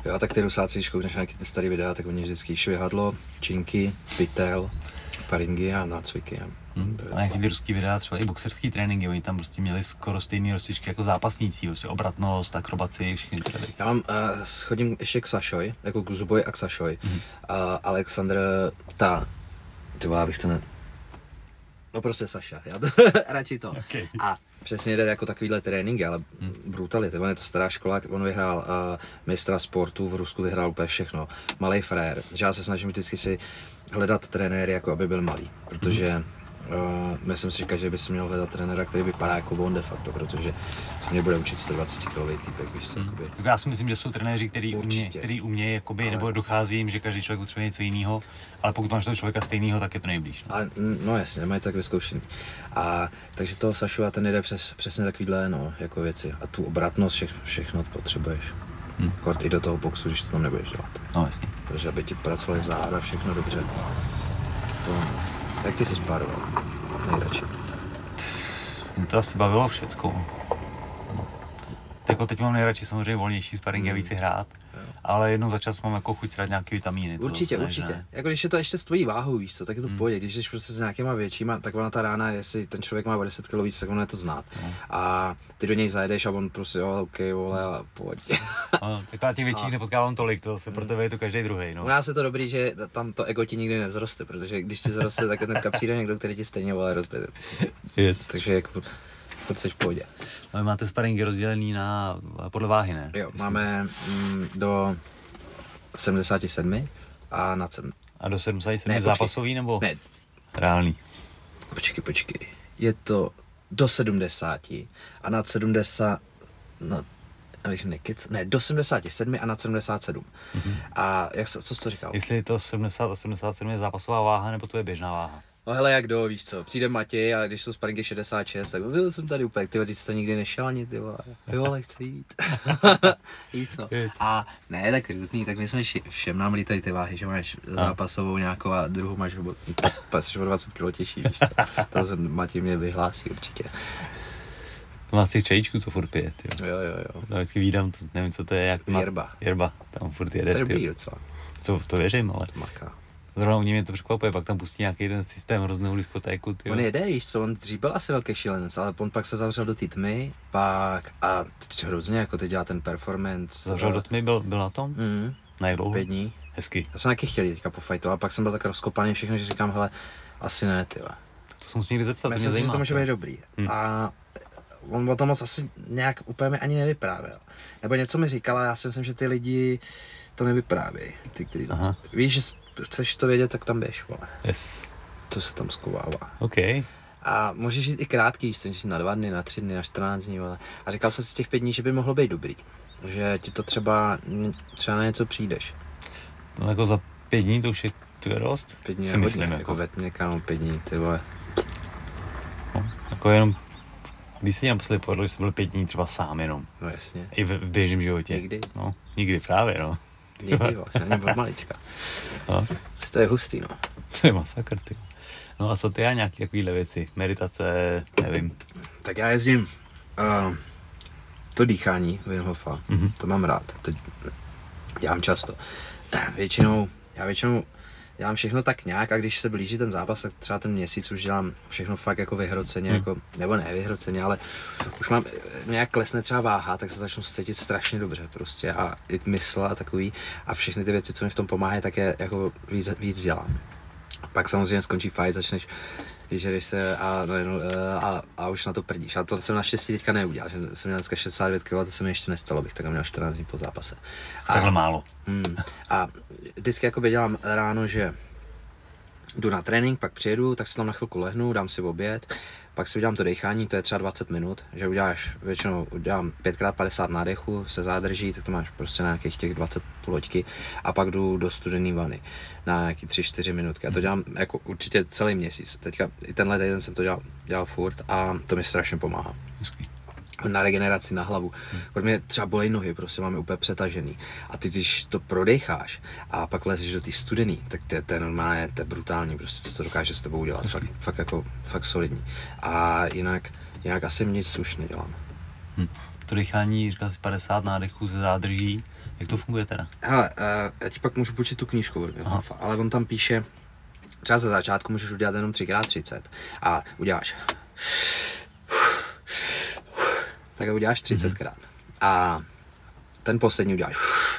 Jo, tak ty rusáci, když koukneš nějaký ty staré videa, tak oni vždycky švihadlo, činky, pytel, paringy a nácviky. Hmm. A nějaký ty ruský videa, třeba i boxerský tréninky, oni tam prostě měli skoro stejné rozcvičky jako zápasníci, prostě obratnost, akrobaci, všechny ty věci. Já mám, uh, schodím ještě k Sašoj, jako k Zuboj a k Sašoj. Hmm. Uh, Aleksandr, ta, ty bych to ne... No prostě Saša, já to, radši to. Okay. A přesně jde jako takovýhle tréninky, ale hmm. brutality. On je to stará škola, on vyhrál uh, mistra sportu, v Rusku vyhrál úplně všechno. Malý frér. Já se snažím vždycky si hledat trenéry, jako aby byl malý, protože hmm Uh, myslím si, že by si měl hledat trenéra, který vypadá jako on de facto, protože se mě bude učit 120 kg týpek, víš co, hmm. Já si myslím, že jsou trenéři, který umějí, který umějí, jakoby, ale... nebo dochází jim, že každý člověk potřebuje něco jiného, ale pokud máš toho člověka stejného, tak je to nejblíž. No, ale, no jasně, nemají tak vyzkoušený. A takže toho Sašu a ten jde přes, přesně takovýhle, no, jako věci. A tu obratnost, vše, všechno potřebuješ. Hmm. Kort i do toho boxu, když to tam nebudeš dělat. No jasně. Protože aby ti pracovali záda, všechno dobře. To, jak ty jsi spároval? Nejradši. Mě to asi bavilo všecko. Jako teď mám nejradši samozřejmě volnější sparing a hmm. víc hrát ale jednou za čas mám jako chuť dát nějaký vitamíny. Určitě, ne, určitě. Ne? Jako když je to ještě s tvojí váhou, víš co, tak je to v hmm. pohodě. Když jsi prostě s nějakýma většíma, tak ona ta rána, jestli ten člověk má o 10 kg víc, tak ono je to znát. No. A ty do něj zajedeš a on prostě, jo, OK, vole, a pojď. no, tak těch větších a... nepotkávám tolik, to se pro tebe je to každý druhý. No. U nás je to dobrý, že tam to ego ti nikdy nevzroste, protože když ti zroste, tak ten přijde někdo, který ti stejně vole rozbije. Yes. Takže jako furt jsi v pohodě. No, vy máte sparingy rozdělený na, podle váhy, ne? Jo, Myslím. máme mm, do 77 a na 7. A do 77 ne, zápasový nebo ne. reálný? Počkej, počkej. Je to do 70 a nad 70, na, abych nekec, ne, do 77 a nad 77. Mm-hmm. A jak, co jsi to říkal? Jestli je to 70 a 77 je zápasová váha, nebo to je běžná váha? No hele, jak do, víš co, přijde Matěj a když jsou sparinky 66, tak byl jsem tady úplně, ty ty jsi to nikdy nešel ani, ty vole. Jo, ale chci jít. víš co. Yes. A ne, tak různý, tak my jsme ši- všem nám lítají ty váhy, že máš zápasovou nějakou a druhou máš o, jsi o 20 kg těžší, víš co. To jsem Matěj mě vyhlásí určitě. To má z těch čajíčků, co furt pije, jo. Jo, jo, jo. Já vždycky vídám, to, nevím, co to je, jak má... Jerba. Jerba, tam furt To jede, je ty. dobrý docela, To, to věřím, ale to maká. Zrovna u něj mě to překvapuje, pak tam pustí nějaký ten systém hroznou diskotéku, ty. On jede, víš co, on dřív byl asi velký šílenec, ale on pak se zavřel do té tmy, pak a teď hrozně jako teď dělá ten performance. Zavřel do tmy, byl, byl na tom? Mm, Na jak dlouho? pět dní. Hezky. Já jsem taky chtěl jít teďka po fajtu, a pak jsem byl tak rozkopaný všechno, že říkám, hele, asi ne, ty. To jsem někdy zeptat, to mě Myslím si, že zajímá. to může být dobrý. Hmm. A on o tom moc asi nějak úplně mi ani nevyprávěl. Nebo něco mi říkal a já si myslím, že ty lidi to nevyprávějí. Ty, který Aha. víš, že chceš to vědět, tak tam běž, vole. Yes. Co se tam skovává. OK. A můžeš jít i krátký, můžeš jít na dva dny, na tři dny, na 14 dní, vole. A říkal jsem si z těch pět dní, že by mohlo být dobrý. Že ti to třeba, třeba na něco přijdeš. No jako za pět dní to už je tu je dost. Pět dní si je hodně, myslím, jako, jako. ve tmě, kámo, pět dní, ty vole. No, jako jenom, když si naposledy povedl, že jsi byl pět dní třeba sám jenom. No jasně. I v, v běžném životě. Nikdy. No, nikdy právě, no. Nikdy vlastně, ani od malička. no. To je hustý, no. To je masakr, ty. No a co ty a nějaké takovéhle věci? Meditace, nevím. Tak já jezdím uh, to dýchání Wim Hofa, Mhm. to mám rád, to dělám často. Většinou, já většinou dělám všechno tak nějak a když se blíží ten zápas, tak třeba ten měsíc už dělám všechno fakt jako vyhroceně, Hmm. jako, nebo ne vyhroceně, ale už mám nějak klesne třeba váha, tak se začnu cítit strašně dobře prostě a i mysl a takový a všechny ty věci, co mi v tom pomáhají, tak je jako víc, víc dělám. Pak samozřejmě skončí fight, začneš vyžereš se a, no, no, a, a, už na to prdíš. A to jsem naštěstí teďka neudělal, že jsem měl dneska 69 kg, to se mi ještě nestalo, bych tak měl 14 dní po zápase. A, Takhle málo. Hmm. A vždycky jakoby dělám ráno, že jdu na trénink, pak přijedu, tak si tam na chvilku lehnu, dám si oběd, pak si udělám to dechání, to je třeba 20 minut, že uděláš, většinou udělám 5x50 nádechů, se zádrží, tak to máš prostě na nějakých těch 20 půloďky a pak jdu do studené vany na nějaký 3-4 minutky a to dělám jako určitě celý měsíc. Teďka i tenhle týden jsem to dělal, dělal furt a to mi strašně pomáhá Hezky. Na regeneraci na hlavu. Hmm. mě třeba bolej nohy, prostě máme úplně přetažený. A ty, když to prodecháš a pak lezeš do té studený, tak to, je- to je normálně, to je brutální, prostě co to dokáže s tebou udělat. Fakt, fakt, jako, fakt solidní. A jinak, jinak asi nic už nedělám. Hm. To dýchání, říkal jsi 50 nádechů se zádrží. Jak to funguje teda? Hele, uh, já ti pak můžu počít tu knížku ale on tam píše, třeba za začátku můžeš udělat jenom 3x30 a uděláš tak ho uděláš 30krát. A ten poslední uděláš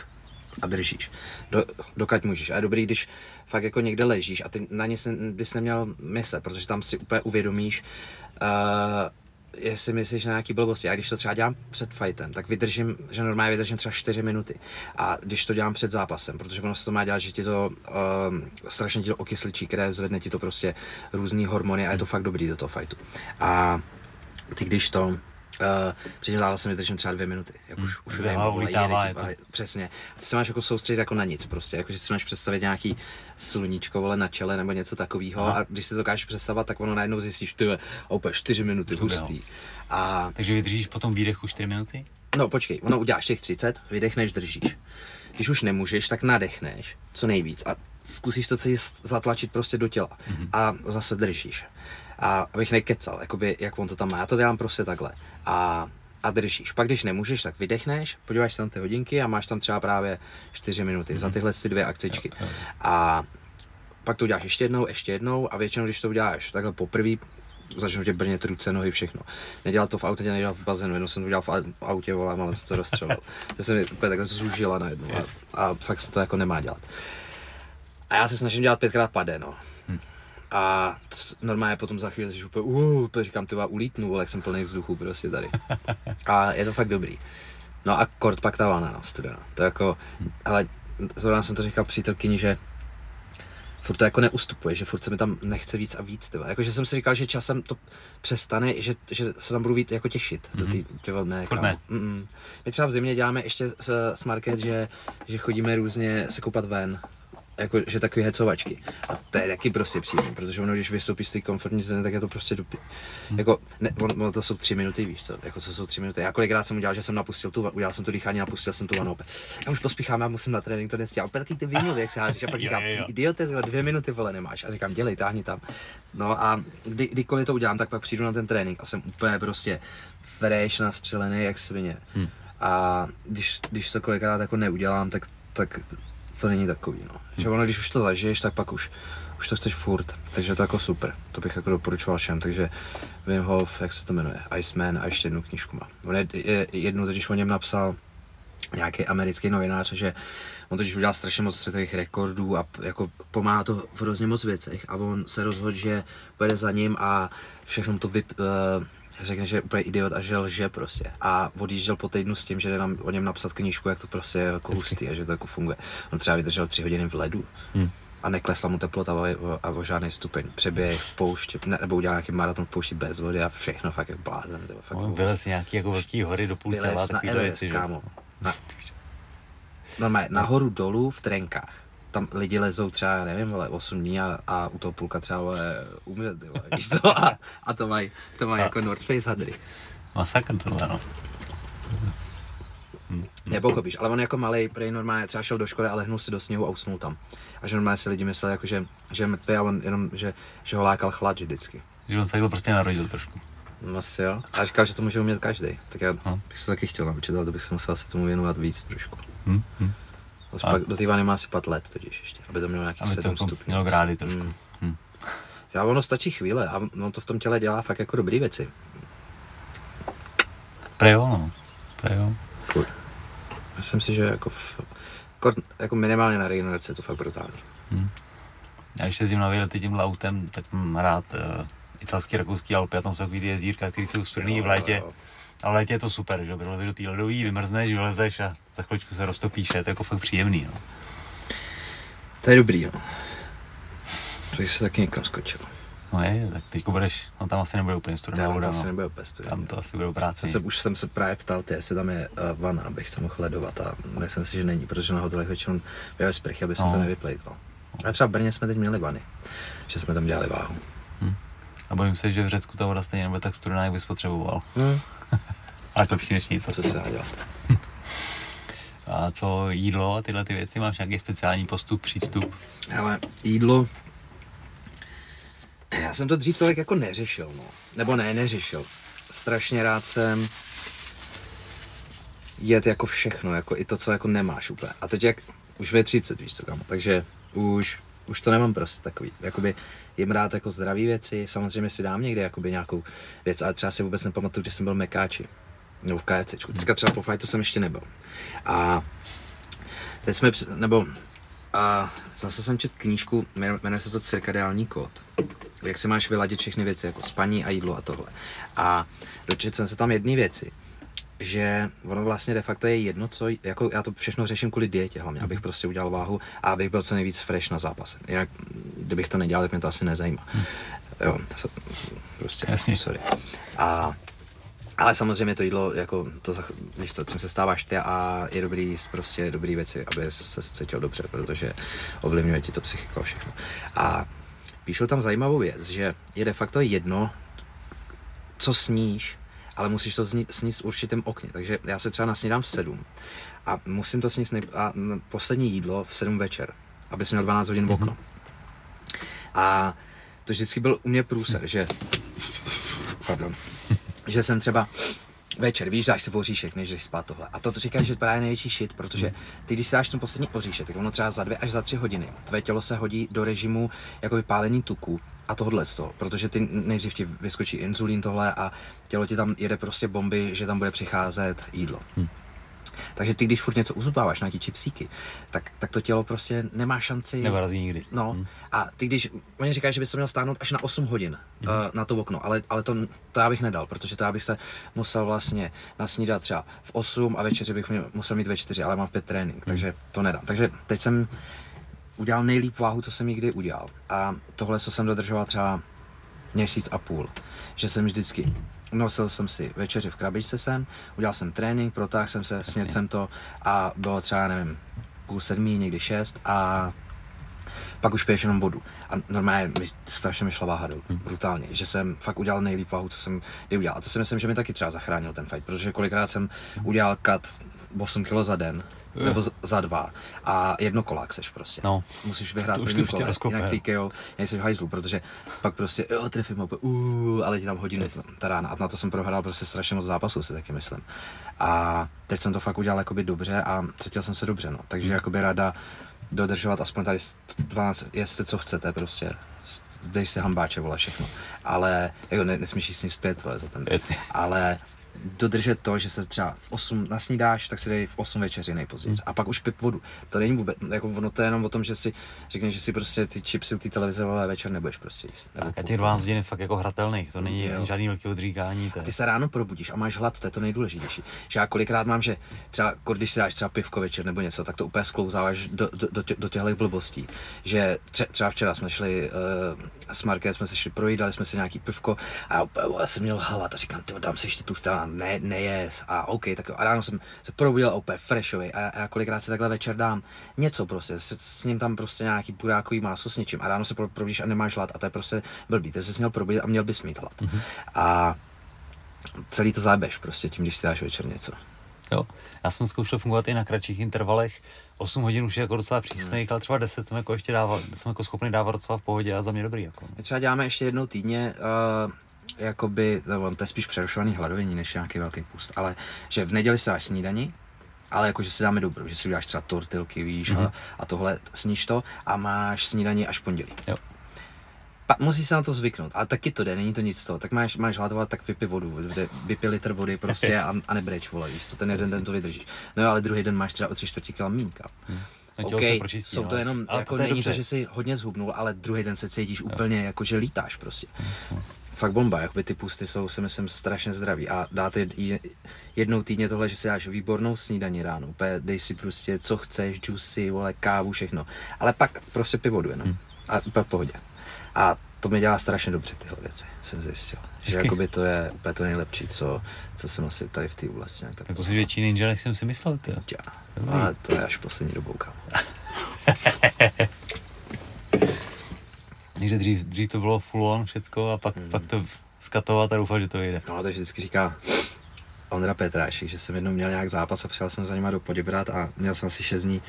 a držíš. Do, dokud můžeš. A je dobrý, když fakt jako někde ležíš a ty na ně bys neměl myslet, protože tam si úplně uvědomíš, uh, jestli myslíš na nějaký blbosti. Já když to třeba dělám před fightem, tak vydržím, že normálně vydržím třeba 4 minuty. A když to dělám před zápasem, protože ono se to má dělat, že ti to um, strašně ti to okysličí krev, zvedne ti to prostě různý hormony a je to fakt dobrý do toho fightu. A ty když to uh, před tím zápasem vydržím třeba dvě minuty. Jak už, už Dvě vím, ulítává, je to. Přesně. Ty se máš jako soustředit jako na nic prostě, jako že si máš představit nějaký sluníčko vole na čele nebo něco takového a když si to dokážeš představovat, tak ono najednou zjistíš, ty a úplně 4 minuty, hustý. A Takže vydržíš potom výdechu 4 minuty? No počkej, ono uděláš těch 30, vydechneš, držíš. Když už nemůžeš, tak nadechneš co nejvíc a zkusíš to celý zatlačit prostě do těla mm-hmm. a zase držíš. A abych nekecal, jakoby, jak on to tam má, já to dělám prostě takhle. A, a držíš. Pak když nemůžeš, tak vydechneš, podíváš se na ty hodinky a máš tam třeba právě 4 minuty mm-hmm. za tyhle ty dvě akcičky. A pak to uděláš ještě jednou, ještě jednou a většinou, když to uděláš takhle poprvé, začnou tě brnět ruce, nohy, všechno. Nedělal to v autě, nedělal v bazénu, jednou jsem to udělal v au- autě, volám, ale to rozstřelil. se mi úplně takhle zúžila najednou Yes. a, a, fakt se to jako nemá dělat. A já se snažím dělat pětkrát pade, no. A to normálně potom za chvíli jsi úplně, uh, úplně říkám, ty ulítnu, vole, jak jsem plný vzduchu prostě tady. A je to fakt dobrý. No a kort pak ta vana, no, studená. To jako, ale zrovna jsem to říkal přítelkyni, že furt to jako neustupuje, že furt se mi tam nechce víc a víc, tyva. Jakože jsem si říkal, že časem to přestane, že, že se tam budu víc jako těšit mm-hmm. do té, tyva, ne, Furt kámo. ne. Mm-mm. My třeba v zimě děláme ještě s, s Market, že, že chodíme různě se koupat ven jako, že takový hecovačky. A to je taky prostě příjemný, protože ono, když vystoupíš z té komfortní zóny, tak je to prostě dopy. Hmm. Jako, ne, ono, ono, to jsou tři minuty, víš co, jako co jsou tři minuty. Já kolikrát jsem udělal, že jsem napustil tu, udělal jsem to dýchání, napustil jsem tu vanu. Já už pospíchám, já musím na trénink to nestěl. Opět taky ty výmluvy, jak se házíš a pak říkám, ty idiote, dvě minuty vole nemáš. A říkám, dělej, táhni tam. No a kdy, kdykoliv to udělám, tak pak přijdu na ten trénink a jsem úplně prostě fresh, nastřelený jak svině. Hmm. A když, když to kolikrát jako neudělám, tak, tak to není takový, no. Že ono, když už to zažiješ, tak pak už, už to chceš furt, takže to jako super, to bych jako doporučoval všem, takže Wim Hof, jak se to jmenuje, Iceman a ještě jednu knížku má. On je, je jednu, když o něm napsal nějaký americký novinář, že on totiž udělal strašně moc světových rekordů a jako pomáhá to v hrozně moc věcech. A on se rozhodl, že pojede za ním a všechno to vyp, uh, řekne, že je úplně idiot a že lže prostě. A odjížděl po týdnu s tím, že jde nám o něm napsat knížku, jak to prostě je jako hustý a že to jako funguje. On třeba vydržel tři hodiny v ledu. Hmm. A neklesla mu teplota a, a o žádný stupeň. Přeběh v poušti, ne, nebo udělal nějaký maraton v poušti bez vody a všechno fakt jak blázen. Fakt On vylez nějaký jako velký hory do půl těla. na Everest, kámo. Na, normálně, nahoru dolů v trenkách tam lidi lezou třeba, já nevím, ale 8 dní a, a u toho půlka třeba vole, umřet, vole, víš to? A, a to mají to maj jako North Face hadry. Masakr tohle, no. Hmm. Nepochopíš, ale on jako malý, prej normálně třeba šel do školy a lehnul si do sněhu a usnul tam. A že normálně si lidi mysleli, jako, že, že je mrtvý a on jenom, že, že ho lákal chlad vždycky. Že on se takhle prostě narodil trošku. No asi jo. A říkal, že to může umět každý. Tak já no. bych se taky chtěl naučit, ale to bych se musel asi tomu věnovat víc trošku. Hmm. Hmm. A... Pak do té vany má asi pat let totiž ještě, aby to mělo nějakých 7 stupňů. Mělo grády trošku. Hmm. Hmm. Já ono stačí chvíle a on to v tom těle dělá fakt jako dobré věci. Prejo, no. Prejo. Myslím si, že jako, v, jako, jako minimálně na regeneraci je to fakt brutální. Hmm. Já když jezdím na výlety tím autem, tak mám rád uh, italský, rakouský Alpy a tam jsou takový ty jezírka, které jsou studený v létě. Jo, jo. A v létě je to super, že vylezeš do té ledový, vymrzneš, vylezeš a za chvíličku se roztopíš, je to jako fakt příjemný. No. To je dobrý, jo. To se taky někam skočil. No je, tak teď budeš, no tam asi nebude úplně studená voda. Tam asi no. nebude úplně studená. Tam to asi bude práce. Se, už jsem se právě ptal, ty, jestli tam je uh, vana, abych se mohl ledovat a myslím si, že není, protože na hotelech většinou vyjeli sprchy, aby se no. to nevyplejtval. A třeba v Brně jsme teď měli vany, že jsme tam dělali váhu. Hmm. A bojím se, že v Řecku ta voda stejně nebude tak studená, jak bys potřeboval. Hmm. Ale to než nic. Co se dá A co jídlo a tyhle ty věci? Máš nějaký speciální postup, přístup? Ale jídlo... Já jsem to dřív tolik jako neřešil, no. Nebo ne, neřešil. Strašně rád jsem jet jako všechno, jako i to, co jako nemáš úplně. A teď jak, už je 30, víš co kam, takže už, už to nemám prostě takový. Jakoby jim rád jako zdraví věci, samozřejmě si dám někde jakoby nějakou věc, ale třeba si vůbec nepamatuju, že jsem byl mekáči nebo v KFC. Teďka třeba po fajtu jsem ještě nebyl. A teď jsme, nebo a zase jsem četl knížku, jmenuje se to Cirkadiální kód. Jak si máš vyladit všechny věci, jako spaní a jídlo a tohle. A dočetl jsem se tam jedné věci, že ono vlastně de facto je jedno, co, jako já to všechno řeším kvůli dietě hlavně, abych prostě udělal váhu a abych byl co nejvíc fresh na zápase. Jinak, kdybych to nedělal, tak mě to asi nezajímá. Jo, prostě, Jasně. sorry. A ale samozřejmě to jídlo, jako to, víš co, čím se stáváš ty a je dobrý jíst prostě dobrý věci, aby se cítil dobře, protože ovlivňuje ti to psychiko a všechno. A píšou tam zajímavou věc, že je de facto jedno, co sníš, ale musíš to sníst v určitém okně. Takže já se třeba nasnídám v sedm a musím to sníst nej- a poslední jídlo v sedm večer, aby měl 12 hodin v okno. Mm-hmm. A to vždycky byl u mě průser, že... Pardon že jsem třeba večer, víš, dáš si oříšek, než jdeš spát tohle. A to, říkáš, že je největší shit, protože ty, když si dáš ten poslední oříšek, tak ono třeba za dvě až za tři hodiny tvé tělo se hodí do režimu jakoby pálení tuku a tohle z toho, protože ty nejdřív ti vyskočí inzulín tohle a tělo ti tam jede prostě bomby, že tam bude přicházet jídlo. Hmm. Takže ty, když furt něco uzubáváš na ti čipsíky, tak, tak to tělo prostě nemá šanci. Nevarazí nikdy. No. Hmm. A ty, když oni říkají, že bys to měl stáhnout až na 8 hodin hmm. uh, na to okno, ale, ale to, to já bych nedal, protože to já bych se musel vlastně nasnídat třeba v 8 a večeři bych měl, musel mít ve 4, ale mám 5 trénink, hmm. takže to nedám. Takže teď jsem udělal nejlíp váhu, co jsem nikdy udělal. A tohle, co jsem dodržoval třeba měsíc a půl. Že jsem vždycky nosil jsem si večeři v krabičce sem, udělal jsem trénink, protáhl jsem se, sněd jsem to a bylo třeba, nevím, půl sedmí, někdy šest a Pak už piješ jenom vodu. A normálně mi strašně mi šla váha dolů. Hmm. Brutálně. Že jsem fakt udělal nejlíp váhu, co jsem kdy udělal. A to si myslím, že mi taky třeba zachránil ten fight, protože kolikrát jsem udělal kat 8 kg za den, nebo z- za dva. A jedno kolák seš prostě. No. Musíš vyhrát první rozkope, jinak. TKO, nejsi v hajzlu, protože pak prostě, jo, trefím ho, uh, ale ti tam hodinu Yes. ta rána. A na to jsem prohrál prostě strašně moc zápasů, si taky myslím. A teď jsem to fakt udělal jakoby dobře a cítil jsem se dobře, no. Takže Hmm. jakoby rada dodržovat aspoň tady 12, jestli co chcete prostě. Dej si hambáče, vole, všechno. Ale, jako ne, nesmíš jíst s ním zpět, vole, za ten den. Jasně. Ale dodržet to, že se třeba v 8 nasnídáš, tak si dej v 8 večeři nejpozději. A pak už pip vodu. To není vůbec, jako ono to je jenom o tom, že si řekneš, že si prostě ty chipsy u té televize vole, večer nebudeš prostě jíst. Tak a těch 12 hodin je fakt jako hratelných, to není Jo. žádný velký odříkání. To A ty se ráno probudíš a máš hlad, to je to nejdůležitější. Že já kolikrát mám, že třeba když si dáš třeba pivko večer nebo něco, tak to úplně sklouzáváš do, do, do, do těchto blbostí. Že tře, třeba včera jsme šli uh, s Markem, jsme se šli projít, dali jsme si nějaký pivko a já úplně, vole, jsem měl hlad a říkám, ty dám si ještě tu ne, nejes. A OK, tak jo. A ráno jsem se probudil úplně freshový a, já kolikrát si takhle večer dám něco prostě, s, s ním tam prostě nějaký purákový máso s něčím a ráno se pro- probudíš a nemáš hlad a to je prostě blbý, ty jsi měl probudit a měl bys mít hlad. Mm-hmm. A celý to zábeš prostě tím, když si dáš večer něco. Jo. Já jsem zkoušel fungovat i na kratších intervalech. 8 hodin už je jako docela přísný, ale třeba 10 jsem jako ještě dával, jsem jako schopný dávat docela v pohodě a za mě dobrý. Jako. My třeba děláme ještě jednou týdně, uh, jakoby, no, to je spíš přerušovaný hladovění, než nějaký velký pust, ale že v neděli si dáš snídani, ale jakože si dáme dobrou, že si uděláš třeba tortilky, víš, mm-hmm. a, a tohle, sníš to a máš snídaní až pondělí. Jo. Pa, musíš se na to zvyknout, ale taky to jde, není to nic z toho. Tak máš, máš hladovat, tak vypij vodu, vypij- litr vody prostě a, a nebreč, vole, víš co, ten jeden den to vydržíš. No jo, ale druhý den máš třeba o tři čtvrtí kila mínka. Tělo OK, se pročistí, jsou no, to jenom, ale jako to není dobře. to, že jsi hodně zhubnul, ale druhý den se cítíš úplně jako, že lítáš prostě. Fakt bomba, jakoby ty pusty jsou, si myslím, strašně zdraví a dáte je- jednou týdně tohle, že si dáš výbornou snídaní ráno, úplně dej si prostě co chceš, juicy, vole, kávu, všechno, ale pak prostě pivodu jenom a úplně v pohodě. A to mi dělá strašně dobře tyhle věci, jsem zjistil. Že Hezky. jakoby to je úplně to nejlepší, co, co jsem asi tady v té oblasti nějak tak Jako jsi větší ninja, než jsem si myslel. Ty. Ale to je až poslední dobou, kámo. Takže dřív, dřív to bylo full on všecko a pak, mm. pak to skatovat a doufat, že to vyjde. No, takže vždycky říká Ondra Petrášek, že jsem jednou měl nějak zápas a přijel jsem za nima do Poděbrat a měl jsem asi 6 dní,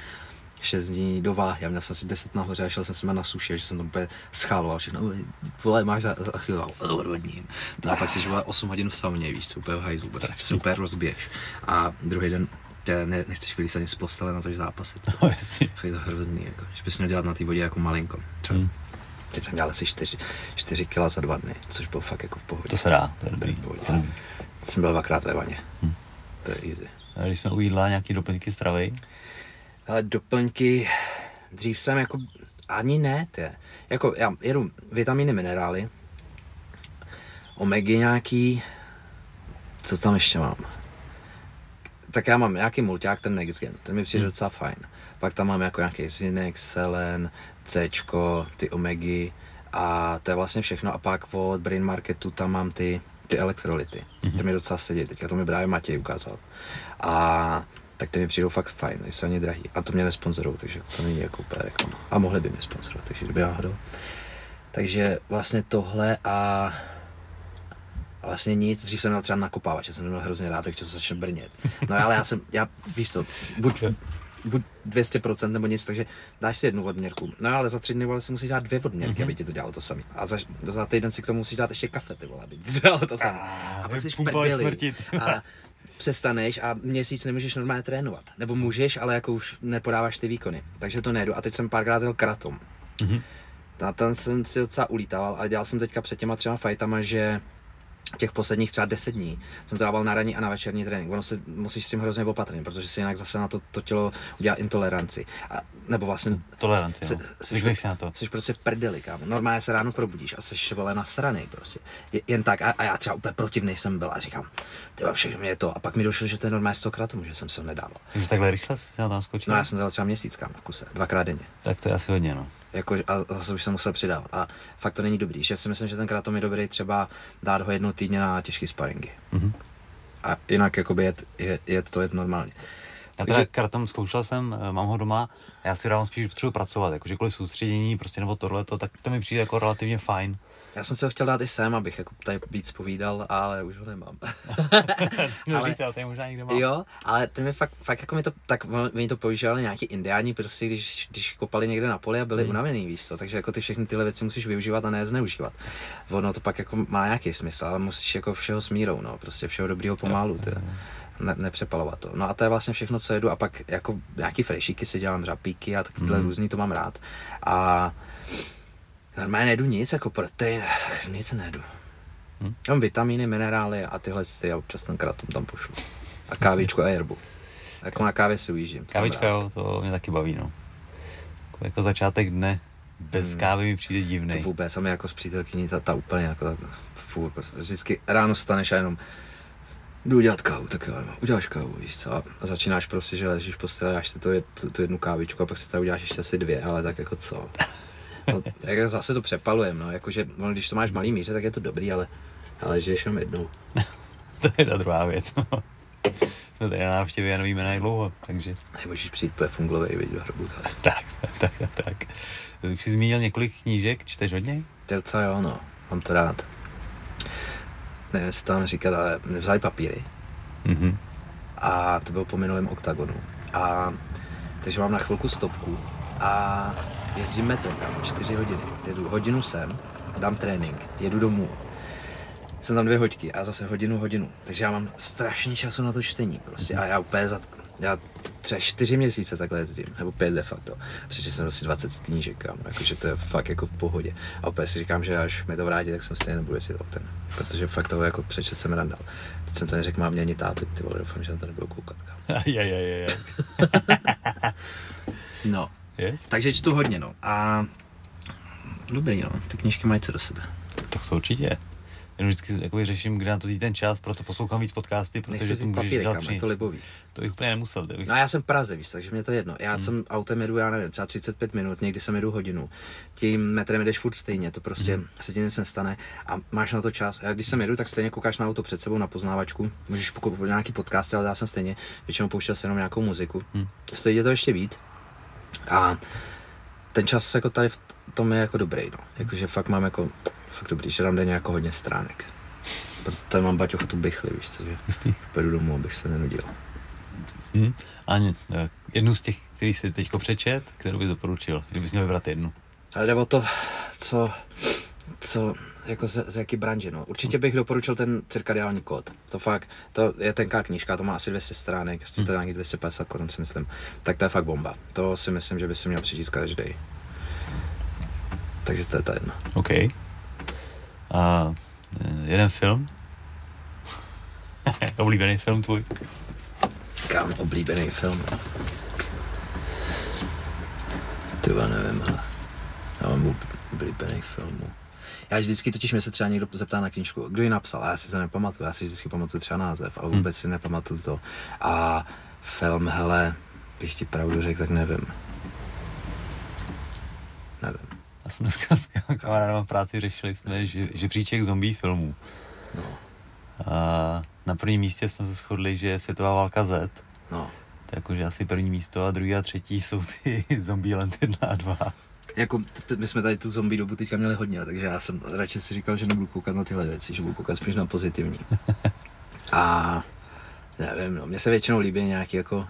6 dní do váhy, já měl jsem asi 10 nahoře a šel jsem s nima na suši, že jsem tam úplně scháloval všechno, "Oj, vole, máš za, za chvíli, "Jo, odvodním. No a pak si vole 8 hodin v sauně, víš co, úplně v hajzlu, prostě se úplně rozbiješ. A druhý den tě ne, nechceš vylít ani z postele na to, že zápasit. No, jasně. To je to hrozný, jako, že bys měl dělat na té vodě jako malinko. Třeba. Hmm. Teď jsem dělal asi 4, 4 kila za dva dny, což bylo fakt jako v pohodě. To se dá, to je dobrý. jsem byl dvakrát ve vaně. Hm. To je easy. A Když jsme u jídla nějaký doplňky stravy, Ale doplňky, dřív jsem jako, ani ne, ty. Jako já jedu vitamíny, minerály, omegy nějaký, co tam ještě mám? Tak já mám nějaký mulťák, ten Next Gen, ten mi přijde Hmm. docela fajn. Pak tam mám jako nějaký Zinex, Selen, C, ty omegy a to je vlastně všechno. A pak od Brain Marketu tam mám ty, ty elektrolyty. Mm-hmm. To mi docela sedí, teďka to mi právě Matěj ukázal. A tak ty mi přijdou fakt fajn, nejsou ani drahý. A to mě nesponzorují, takže to není jako úplně reklama. A mohli by mě sponzorovat, takže kdyby náhodou. Takže vlastně tohle a a vlastně nic, dřív jsem měl třeba nakopávač, já jsem měl hrozně rád, takže to začne brnět. No ale já jsem, já, víš co, buď, buď 200% nebo nic, takže dáš si jednu odměrku. No ale za tři dny vole, si musíš dát dvě odměrky, Mhm. mm-hmm. aby ti to dělalo to samé. A za, za týden si k tomu musíš dát ještě kafe, ty vole, aby ti to dělalo to samé. A pak jsi v pumpali prdeli. smrtit. A přestaneš a měsíc nemůžeš normálně trénovat. Nebo můžeš, ale jako už nepodáváš ty výkony. Takže to nejdu. A teď jsem párkrát jel kratom. Mhm. Na ten jsem si docela ulítával, ale dělal jsem teďka před těma třema fightama, že těch posledních třeba 10 dní jsem to dával na ranní a na večerní trénink. Ono se musíš s tím hrozně opatrný, protože si jinak zase na to, to tělo udělá intoleranci. A, nebo vlastně... Toleranci, se- no. jsi- Zvykneš si na to. Jsi prostě v prdeli, kámo. Normálně se ráno probudíš a jsi vole nasranej prostě. Je, jen tak a, a, já třeba úplně protivnej jsem byl a říkám, ty všechno mě je to. A pak mi došlo, že to je normálně z toho kratomu, že jsem se ho nedával. Takže takhle rychle jsi na tam skočil? No já jsem dal třeba měsíc, kámo, v kuse, dvakrát denně. Tak to je asi hodně, no. Jako, a zase už jsem musel přidávat. A fakt to není dobrý. Že si myslím, že ten kratom je dobrý třeba dát ho jednou týdně na těžký sparingy. Mhm. A jinak jakoby jet, je, jet to jet normálně. Já teda kratom zkoušel jsem, eh, mám ho doma, a já si dávám spíš potřebuji pracovat, jakože kvůli soustředění, prostě nebo tohle, tak to mi přijde jako relativně fajn. Já jsem se ho chtěl dát i sem, abych jako tady víc povídal, ale už ho nemám. ale, říct, ale tady možná někde mám. Jo, ale ten mi fakt, fakt jako mi to, tak oni to používali nějaký indiáni, prostě když, když kopali někde na poli a byli hmm. unavený, víš co, takže jako ty všechny tyhle věci musíš využívat a ne zneužívat. Ono to pak jako má nějaký smysl, ale musíš jako všeho smírou, no, prostě všeho dobrýho pomalu, ty. Ne, nepřepalovat to. No a to je vlastně všechno, co jedu a pak jako nějaký frešíky si dělám, řapíky a takhle hmm. různý to mám rád. A Normálně nedu nic, jako protein, tak nic nedu. Hm? Mám vitamíny, minerály a tyhle si a občas ten kratom tam pošlu. A kávičku a herbu. Jako na kávě si ujíždím. Kávička, jo, to mě taky baví, no. Jako, jako začátek dne bez hmm. kávy mi přijde divný. To vůbec, a my jako s přítelkyní, ta, ta úplně jako, ta, fů, prostě, vždycky ráno staneš a jenom jdu udělat kávu, tak jo, uděláš kávu, víš co, a začínáš prostě, že ležíš postele, dáš si to, tu, tu jednu kávičku a pak si tam uděláš ještě asi dvě, ale tak jako co. No, jak zase to přepalujem, no, jakože, no, když to máš malý míře, tak je to dobrý, ale, ale žiješ jenom jednou. to je ta druhá věc, no. Jsme tady na návštěvě a nevíme na dlouho, takže... Nemůžeš přijít po funglovej, viď, do hrbu. Tak, tak, tak, tak. Už jsi zmínil několik knížek, čteš hodně? Terca jo, no, mám to rád. Nevím, jestli to mám říkat, ale vzali papíry. Mm-hmm. A to bylo po minulém oktagonu. A takže mám na chvilku stopku a jezdím metrem, kam, čtyři hodiny. Jedu hodinu sem, dám trénink, jedu domů. Jsem tam dvě hoďky a zase hodinu, hodinu. Takže já mám strašně času na to čtení prostě a já úplně za, já třeba čtyři měsíce takhle jezdím, nebo pět de facto. Přečetl jsem asi 20 knížek, kam, jakože to je fakt jako v pohodě. A opět si říkám, že až mi to vrátí, tak jsem stejně nebudu jezdit ten, protože fakt toho jako přečet jsem randal. Teď jsem to neřekl, mám mě ani tátu, ty vole, doufám, že na to nebudu koukat. Ajajajaj. no, Yes. Takže čtu hodně, no. A dobrý, no. Ty knížky mají co do sebe. Tak to určitě. Jenom vždycky jakoby řeším, kde na to ten čas, proto poslouchám víc podcasty, protože si můžeš dělat při... to libový. To bych úplně nemusel. Bych... No já jsem v Praze, víš, takže mě to jedno. Já hmm. jsem autem jedu, já nevím, třeba 35 minut, někdy jsem jedu hodinu. Tím metrem jdeš furt stejně, to prostě hmm. se ti nic nestane a máš na to čas. Já když jsem jedu, tak stejně koukáš na auto před sebou na poznávačku, můžeš pokud nějaký podcast, ale já jsem stejně většinou pouštěl jenom nějakou muziku. Hmm. Stojí to ještě víc, a ten čas jako tady v tom je jako dobrý, no. Jakože fakt mám jako, fakt dobrý, že tam jde nějak hodně stránek. Protože mám baťocha tu bychli, víš co, že Jistý. půjdu domů, abych se nenudil. Hmm. Ani, eh, jednu z těch, který jsi teďko přečet, kterou bys doporučil, kdybys měl vybrat jednu. Ale jde o to, co, co, jako z, z jaký branže, no. Určitě bych doporučil ten cirkadiální kód. To fakt, to je tenká knížka, to má asi 200 stránek, to je nějaký 250 korun si myslím. Tak to je fakt bomba. To si myslím, že by si měl přečíst každý. Takže to je ta jedna. OK. A eh, jeden film? oblíbený film tvůj? Kam oblíbený film? Ty nevím, ale já mám oblíbený film. Já vždycky totiž mě se třeba někdo zeptá na knížku, kdo ji napsal, a já si to nepamatuju, já si vždycky pamatuju třeba název, ale hmm. vůbec si nepamatuju to. A film, hele, bych ti pravdu řekl, tak nevím. Nevím. Já jsme dneska s kamarádem v práci řešili jsme že, žebříček zombie filmů. No. A na prvním místě jsme se shodli, že je Světová válka Z. No. To je jakože asi první místo a druhý a třetí jsou ty zombie land 1 a 2 jako t- my jsme tady tu zombie dobu teďka měli hodně, takže já jsem radši si říkal, že nebudu koukat na tyhle věci, že budu koukat spíš na pozitivní. A nevím, no, mně se většinou líbí nějaký jako uh,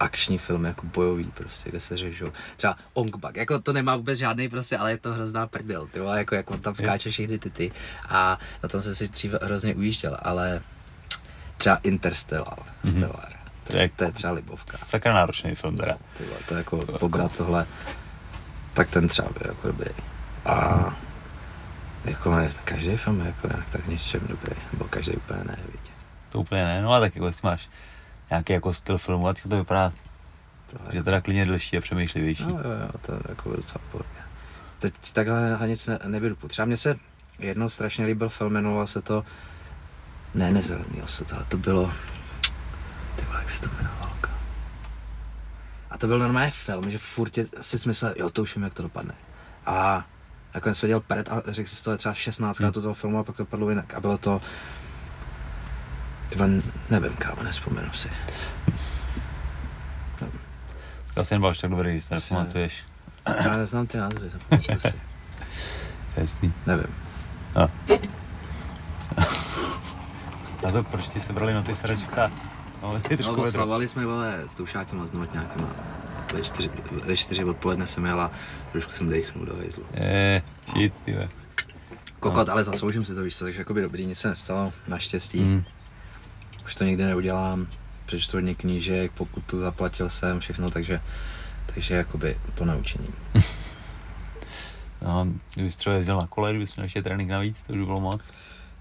akční film, jako bojový prostě, kde se řežou. Třeba Ongbak, jako to nemá vůbec žádný prostě, ale je to hrozná prdel, ty vole, jako jak on tam vkáče všechny ty ty. A na tom jsem si dřív hrozně ujížděl, ale třeba Interstellar, mm-hmm. Stellar. To, je, to je třeba libovka. Sakra náročný film teda. Ty vole, to je jako pobrat tohle tak ten třeba byl jako dobrý. A jako ne, každý film je jako nějak tak něčem dobrý, nebo každý úplně ne, víte. To úplně ne, no a tak jako jestli máš nějaký jako styl filmu, a to vypadá, to že jako... teda klidně delší a přemýšlivější. No jo, jo, to je jako docela pohodě. Teď takhle nic ne, nebyl Třeba mně se jedno strašně líbil film, jmenovalo se to, ne, nezelený se to, to bylo, ty jak se to jmenovalo? A to byl normálně film, že furt je, si myslel, jo, to už vím, jak to dopadne. A jako jsem viděl pred a řekl si to třeba 16 krát hmm. toho filmu a pak to padlo jinak. A bylo to, tyhle, nevím, kámo, nespomenu si. Asi nebyl tak dobrý, to ne. nepamatuješ. Já neznám ty názvy, zapamatuju si. Jasný. Nevím. A. A to proč ti sebrali na ty sračka? No, ty No, trošku vedro. oslavovali jsme, vole, s toušákem a s nějakýma. Ve čtyři, ve čtyři odpoledne jsem jel a trošku jsem dechnul do hejzlu. Je, shit, ty ve. Kokot, ale zasloužím si to, víš co, takže jakoby dobrý, nic se nestalo, naštěstí. Hmm. Už to nikdy neudělám, přečtu hodně knížek, pokud tu zaplatil jsem, všechno, takže, takže jakoby po naučení. No, kdybys třeba jezdil na kole, kdybys měl ještě trénink navíc, to už by bylo moc.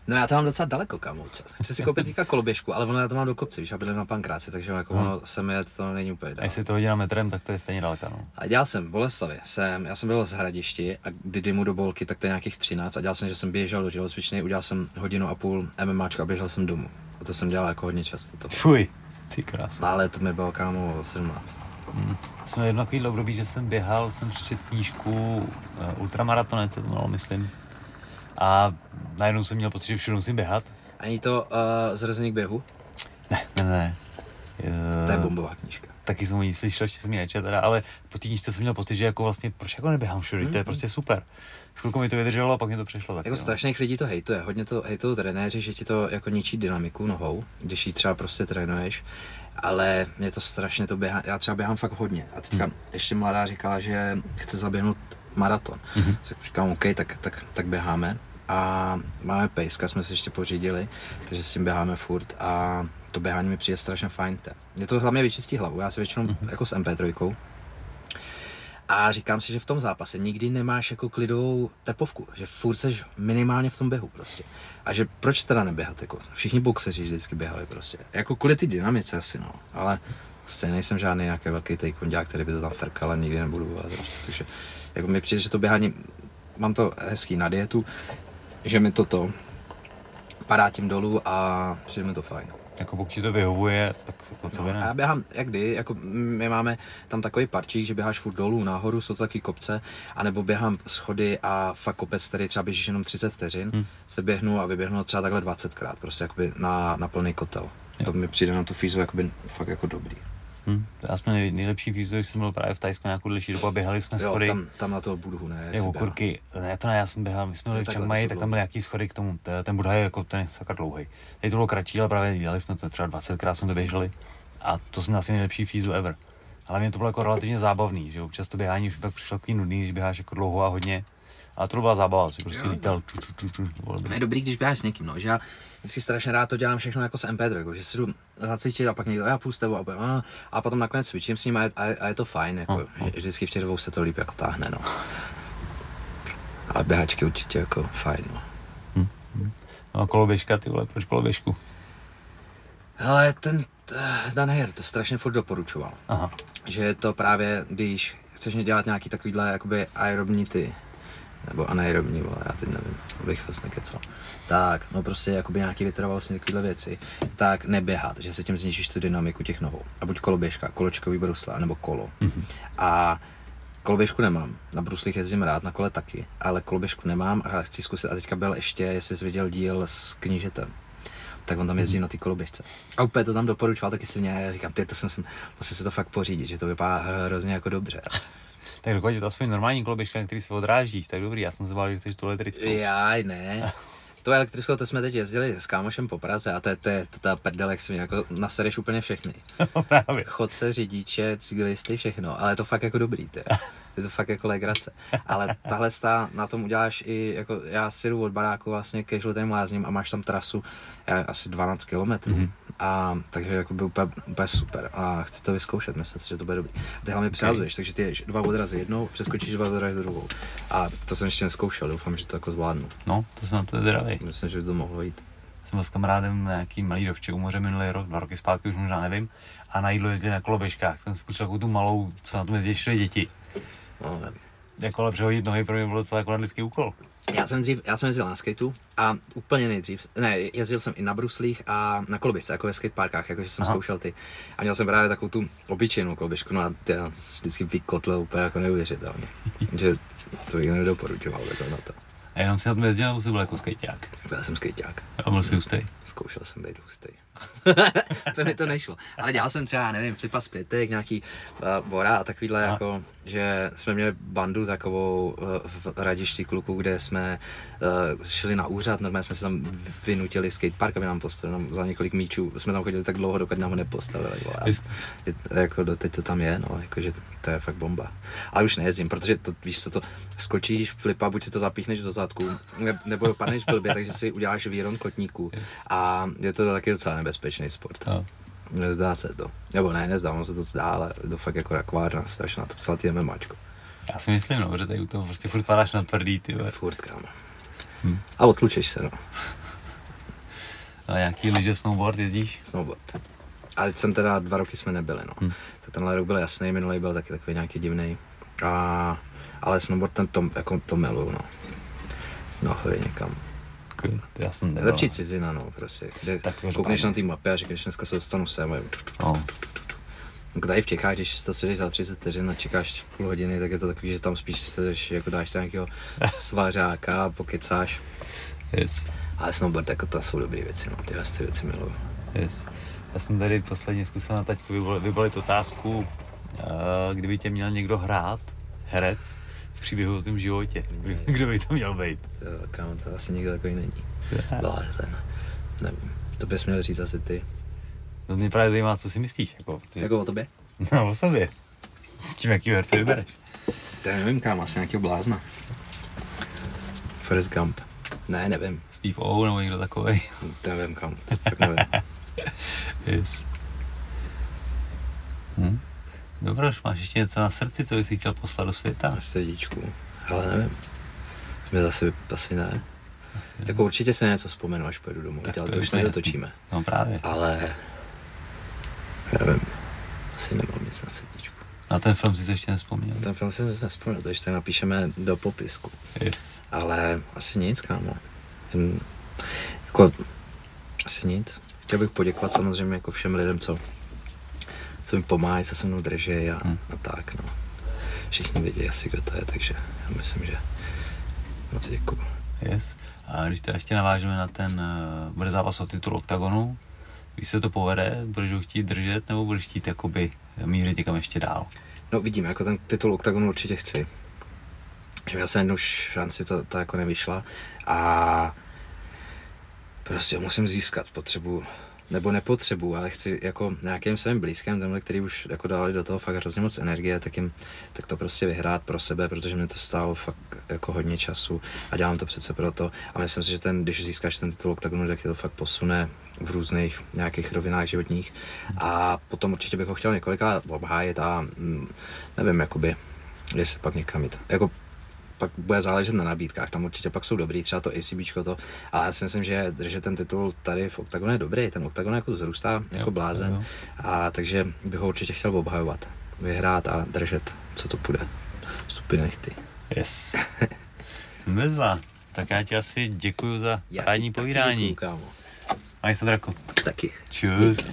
No já to mám docela daleko, kámo, čas. Chci si koupit teďka koloběžku, ale ono já to mám do kopce, víš, já bydlím na Pankráci, takže jako Hmm. ono sem jet, to není úplně A dál. jestli to hodina metrem, tak to je stejně daleka, no. A dělal jsem v Boleslavi, jsem, já jsem byl z Hradišti a kdy jdu do bolky, tak to je nějakých 13 a dělal jsem, že jsem běžel do tělocvičny, udělal jsem hodinu a půl MMAčko a běžel jsem domů. A to jsem dělal jako hodně často. To. Fuj, ty krásu. Ale to mi bylo kámo 17. Hmm. Jsem měl jedno takový období, že jsem běhal, jsem přečet knížku uh, Ultramaratonec, se to jmenovalo, myslím. A najednou jsem měl pocit, že všude musím běhat. Ani to uh, zrozený k běhu, Ne, ne, ne. to je Uh, bombová knížka. taky jsem o ní slyšel, ještě jsem ji nečet, teda, ale po té knížce jsem měl pocit, že jako vlastně, proč jako neběhám všude, mm. to je prostě super. Chvilku mi to vydrželo a pak mi to přešlo taky. Jako no. strašných lidí to hejtuje, hodně to hejtují trenéři, že ti to jako ničí dynamiku nohou, když ji třeba prostě trénuješ, ale mě to strašně to běhá, já třeba běhám fakt hodně a teďka Hmm. ještě mladá říkala, že chce zaběhnout maraton, Mhm. tak říkám, OK, tak, tak, tak běháme a máme pejska, jsme si ještě pořídili, takže s tím běháme furt a to běhání mi přijde strašně fajn. Mě to hlavně vyčistí hlavu, já si většinou Mhm. jako s MP3, a říkám si, že v tom zápase nikdy nemáš jako klidovou tepovku, že furt seš minimálně v tom běhu prostě. A že proč teda neběhat, jako všichni boxeři vždycky běhali prostě. Jako kvůli ty dynamice asi no, ale stejně nejsem žádný nějaký velký taekwondiák, který by to tam frkal, ale nikdy nebudu ale prostě, takže jako mi přijde, že to běhání, mám to hezký na dietu, že mi toto padá tím dolů a přijde mi to fajn. Jako pokud ti to vyhovuje, tak jako co No, ne. já běhám jak kdy, jako my máme tam takový parčík, že běháš furt dolů, nahoru, jsou to taky kopce, anebo běhám schody a fakt kopec, který třeba běžíš jenom 30 vteřin, Hmm. se běhnu a vyběhnu třeba takhle 20krát, prostě jakoby na, na plný kotel. To mi přijde na tu fízu jakoby fakt jako dobrý. Hm. Já jsme nej, nejlepší když jsem byl právě v Tajsku nějakou delší dobu a běhali jsme Jo, schody. tam, tam na toho Budhu, ne? Je si okurky, ne to ne, já jsem běhal, my jsme byli v Chiang Mai, jsou tak tam byly nějaký schody k tomu, ten Buddha je jako ten sakra dlouhý. Teď to bylo kratší, ale právě dělali jsme to třeba 20krát jsme to běželi a to jsme asi nejlepší fízu ever. Ale mě to bylo jako relativně zábavný, že občas to běhání už pak přišlo takový nudný, když běháš jako dlouho a hodně. Ale to byla zábava, si prostě Jo. lítal. Ču, ču, ču, ču, to je dobrý, když běháš s někým, no, že já vždycky strašně rád to dělám všechno jako s MP3, jako, že si jdu zacvičit a pak někdo, já půjdu s tebou a, a, a potom nakonec cvičím s ním a je, a, je- a je to fajn, jako, No, no. vždycky v těch dvou se to líp jako táhne, no. Ale běhačky určitě jako fajn, no. No a koloběžka, ty vole, proč koloběžku? Hele, ten t- Dan Heer to strašně furt doporučoval, Aha, že je to právě, když chceš dělat nějaký takovýhle jakoby aerobní ty, nebo anaerobní, vole, já teď nevím, abych zase nekecal. Tak, no prostě jakoby nějaký vytrvalostní takovýhle věci, tak neběhat, že se tím zničíš tu dynamiku těch nohou. A buď koloběžka, kolečkový brusle, nebo kolo. Mhm. A koloběžku nemám, na bruslích jezdím rád, na kole taky, ale koloběžku nemám a chci zkusit. A teďka byl ještě, jestli jsi viděl díl s knížetem, tak on tam jezdí na ty koloběžce. A úplně to tam doporučoval taky si mě, já říkám, ty, to jsem si, musím si to fakt pořídit, že to vypadá hro- hrozně jako dobře. Tak dokud je to aspoň normální koloběžka, na který se odrážíš, tak dobrý, já jsem se bál, že chceš tu elektrickou. Jaj, ne. To elektrickou, to jsme teď jezdili s kámošem po Praze a to je, to je to ta prdel, jak si mě jako nasereš úplně všechny. Právě. Chodce, řidiče, cyklisty, všechno, ale je to fakt jako dobrý, ty. Je to fakt jako legrace. Ale tahle stá, na tom uděláš i, jako já si jdu od baráku vlastně ke žlutým lázním a máš tam trasu já, asi 12 kilometrů. Mhm. Mm-hmm. A takže jako by úplně, úplně, super a chci to vyzkoušet, myslím si, že to bude dobrý. A ty hlavně přihazuješ, takže ty ješ dva odrazy jednou, přeskočíš dva odrazy druhou. A to jsem ještě neskoušel, doufám, že to jako zvládnu. No, to jsem na to zdravý. Myslím, že by to mohlo jít. Jsem s kamarádem na nějaký malý dovče u moře minulý rok, dva roky zpátky už možná nevím, a na jídlo jezdili na koloběžkách. Ten takovou tu malou, co na tom jezdí všude děti. No, nevím. Jako ale přehodit nohy pro mě bylo docela jako nadlidský úkol. Já jsem dřív, já jsem jezdil na skateu a úplně nejdřív, ne, jezdil jsem i na bruslích a na koloběžce, jako ve skateparkách, jakože jsem Aha. Zkoušel ty. A měl jsem právě takovou tu obyčejnou koloběžku, no a ty, já vždycky vykotlil úplně jako neuvěřitelně. že to bych nedoporučoval takhle na to. A jenom si na tom jezdil, nebo jsi byl jako skejťák? Byl jsem skateák, A byl si hustý. zkoušel jsem být hustý. to mi to nešlo. Ale dělal jsem třeba, nevím, flipa zpětek, nějaký uh, bora a takovýhle, a. jako, že jsme měli bandu takovou uh, v radišti kluku, kde jsme uh, šli na úřad, normálně jsme se tam vynutili skatepark, aby nám postavili za několik míčů. Jsme tam chodili tak dlouho, dokud nám ho nepostavili. Vole. A, jako doteď to tam je, no, jakože to, to je fakt bomba. Ale už nejezdím, protože to, víš co, to skočíš, flipa, buď si to zapíchneš do zadku, nebo dopadneš blbě, takže si uděláš výron kotníků. A je to taky docela nebezpečný sport. No. Nezdá se to. Nebo ne, nezdá, ono se to zdá, ale je to fakt jako rakvárna, strašná, to slatý MMAčko. Já si myslím, no, že tady u toho prostě furt padáš na tvrdý, ty Furt, kámo. Hmm. A odlučeš se, no. A nějaký lyže, snowboard jezdíš? Snowboard. Ale jsem teda, dva roky jsme nebyli, no. Tak tenhle rok byl jasný, minulý byl taky takový nějaký divný. A, ale snowboard ten to, jako to miluju, no. Nahoře někam. To já jsem Lepší cizina, no, prostě. Kde tak koukneš na té mapě a řekneš, dneska se dostanu sem. No. Tady v Čechách, když to sedíš za 30 vteřin a čekáš půl hodiny, tak je to takový, že tam spíš sedeš, jako dáš se nějakého svářáka a pokecáš. Yes. Ale snowboard, jako to jsou dobré věci, no, ty ty věci miluju. Yes. Já jsem tady posledně zkusil na taťku vybalit otázku, eh, kdyby tě měl někdo hrát, herec, v příběhu o tom životě. Ne. Kdo by to měl být? To, kámo, to asi nikdo takový není. Blázen. Nevím. To bys měl říct asi ty. To mě právě zajímá, co si myslíš. Jako, protože... jako o tobě? No, o sobě. S tím, jaký herce vybereš. To nevím, kam, asi nějakého blázna. Forrest Gump. Ne, nevím. Steve O nebo někdo takový. To nevím kam, to fakt nevím. yes. Hm? Dobro, máš ještě něco na srdci, co bys chtěl poslat do světa? Na srdíčku, ale nevím. Mě zase asi ne. Asi jako určitě se něco vzpomenu, až pojedu domů, tak ale to, to už nedotočíme. No právě. Ale, nevím, asi nemám nic na srdíčku. Na ten film si se ještě nespomněl? Na ten film si se nespomněl, to ještě napíšeme do popisku. Yes. Ale asi nic, kámo. Jen, jako, asi nic. Chtěl bych poděkovat samozřejmě jako všem lidem, co co mi pomáhají, co se mnou drží a, hmm. a tak, no. Všichni vědí asi, kdo to je, takže já myslím, že moc děkuju. Yes. A když teda ještě navážeme na ten uh, bude zápas o titul OKTAGONu, když se to povede, budeš ho chtít držet nebo budeš chtít jakoby mířit někam ještě dál? No vidím, jako ten titul OKTAGONu určitě chci. Že měl jsem jednu šanci, to, to jako nevyšla a prostě musím získat, potřebu nebo nepotřebuju, ale chci jako nějakým svým blízkým, tenhle, který už jako dali do toho fakt hrozně moc energie, tak, jim, tak to prostě vyhrát pro sebe, protože mě to stálo fakt jako hodně času a dělám to přece proto a myslím si, že ten, když získáš ten titul tak tak to fakt posune v různých nějakých rovinách životních a potom určitě bych ho chtěl několika obhájet a mm, nevím, jakoby, jestli pak někam jít. Jako pak bude záležet na nabídkách, tam určitě pak jsou dobrý, třeba to ACB, to, ale já si myslím, že držet ten titul tady v OKTAGONu je dobrý, ten OKTAGON jako zrůstá jako blázen, jo. a takže bych ho určitě chtěl obhajovat, vyhrát a držet, co to půjde. Stupy nechty. Yes. Bezva. Tak já ti asi děkuju za rádní povídání. Děkuju, kámo. Majsa Draku. Taky. Čus.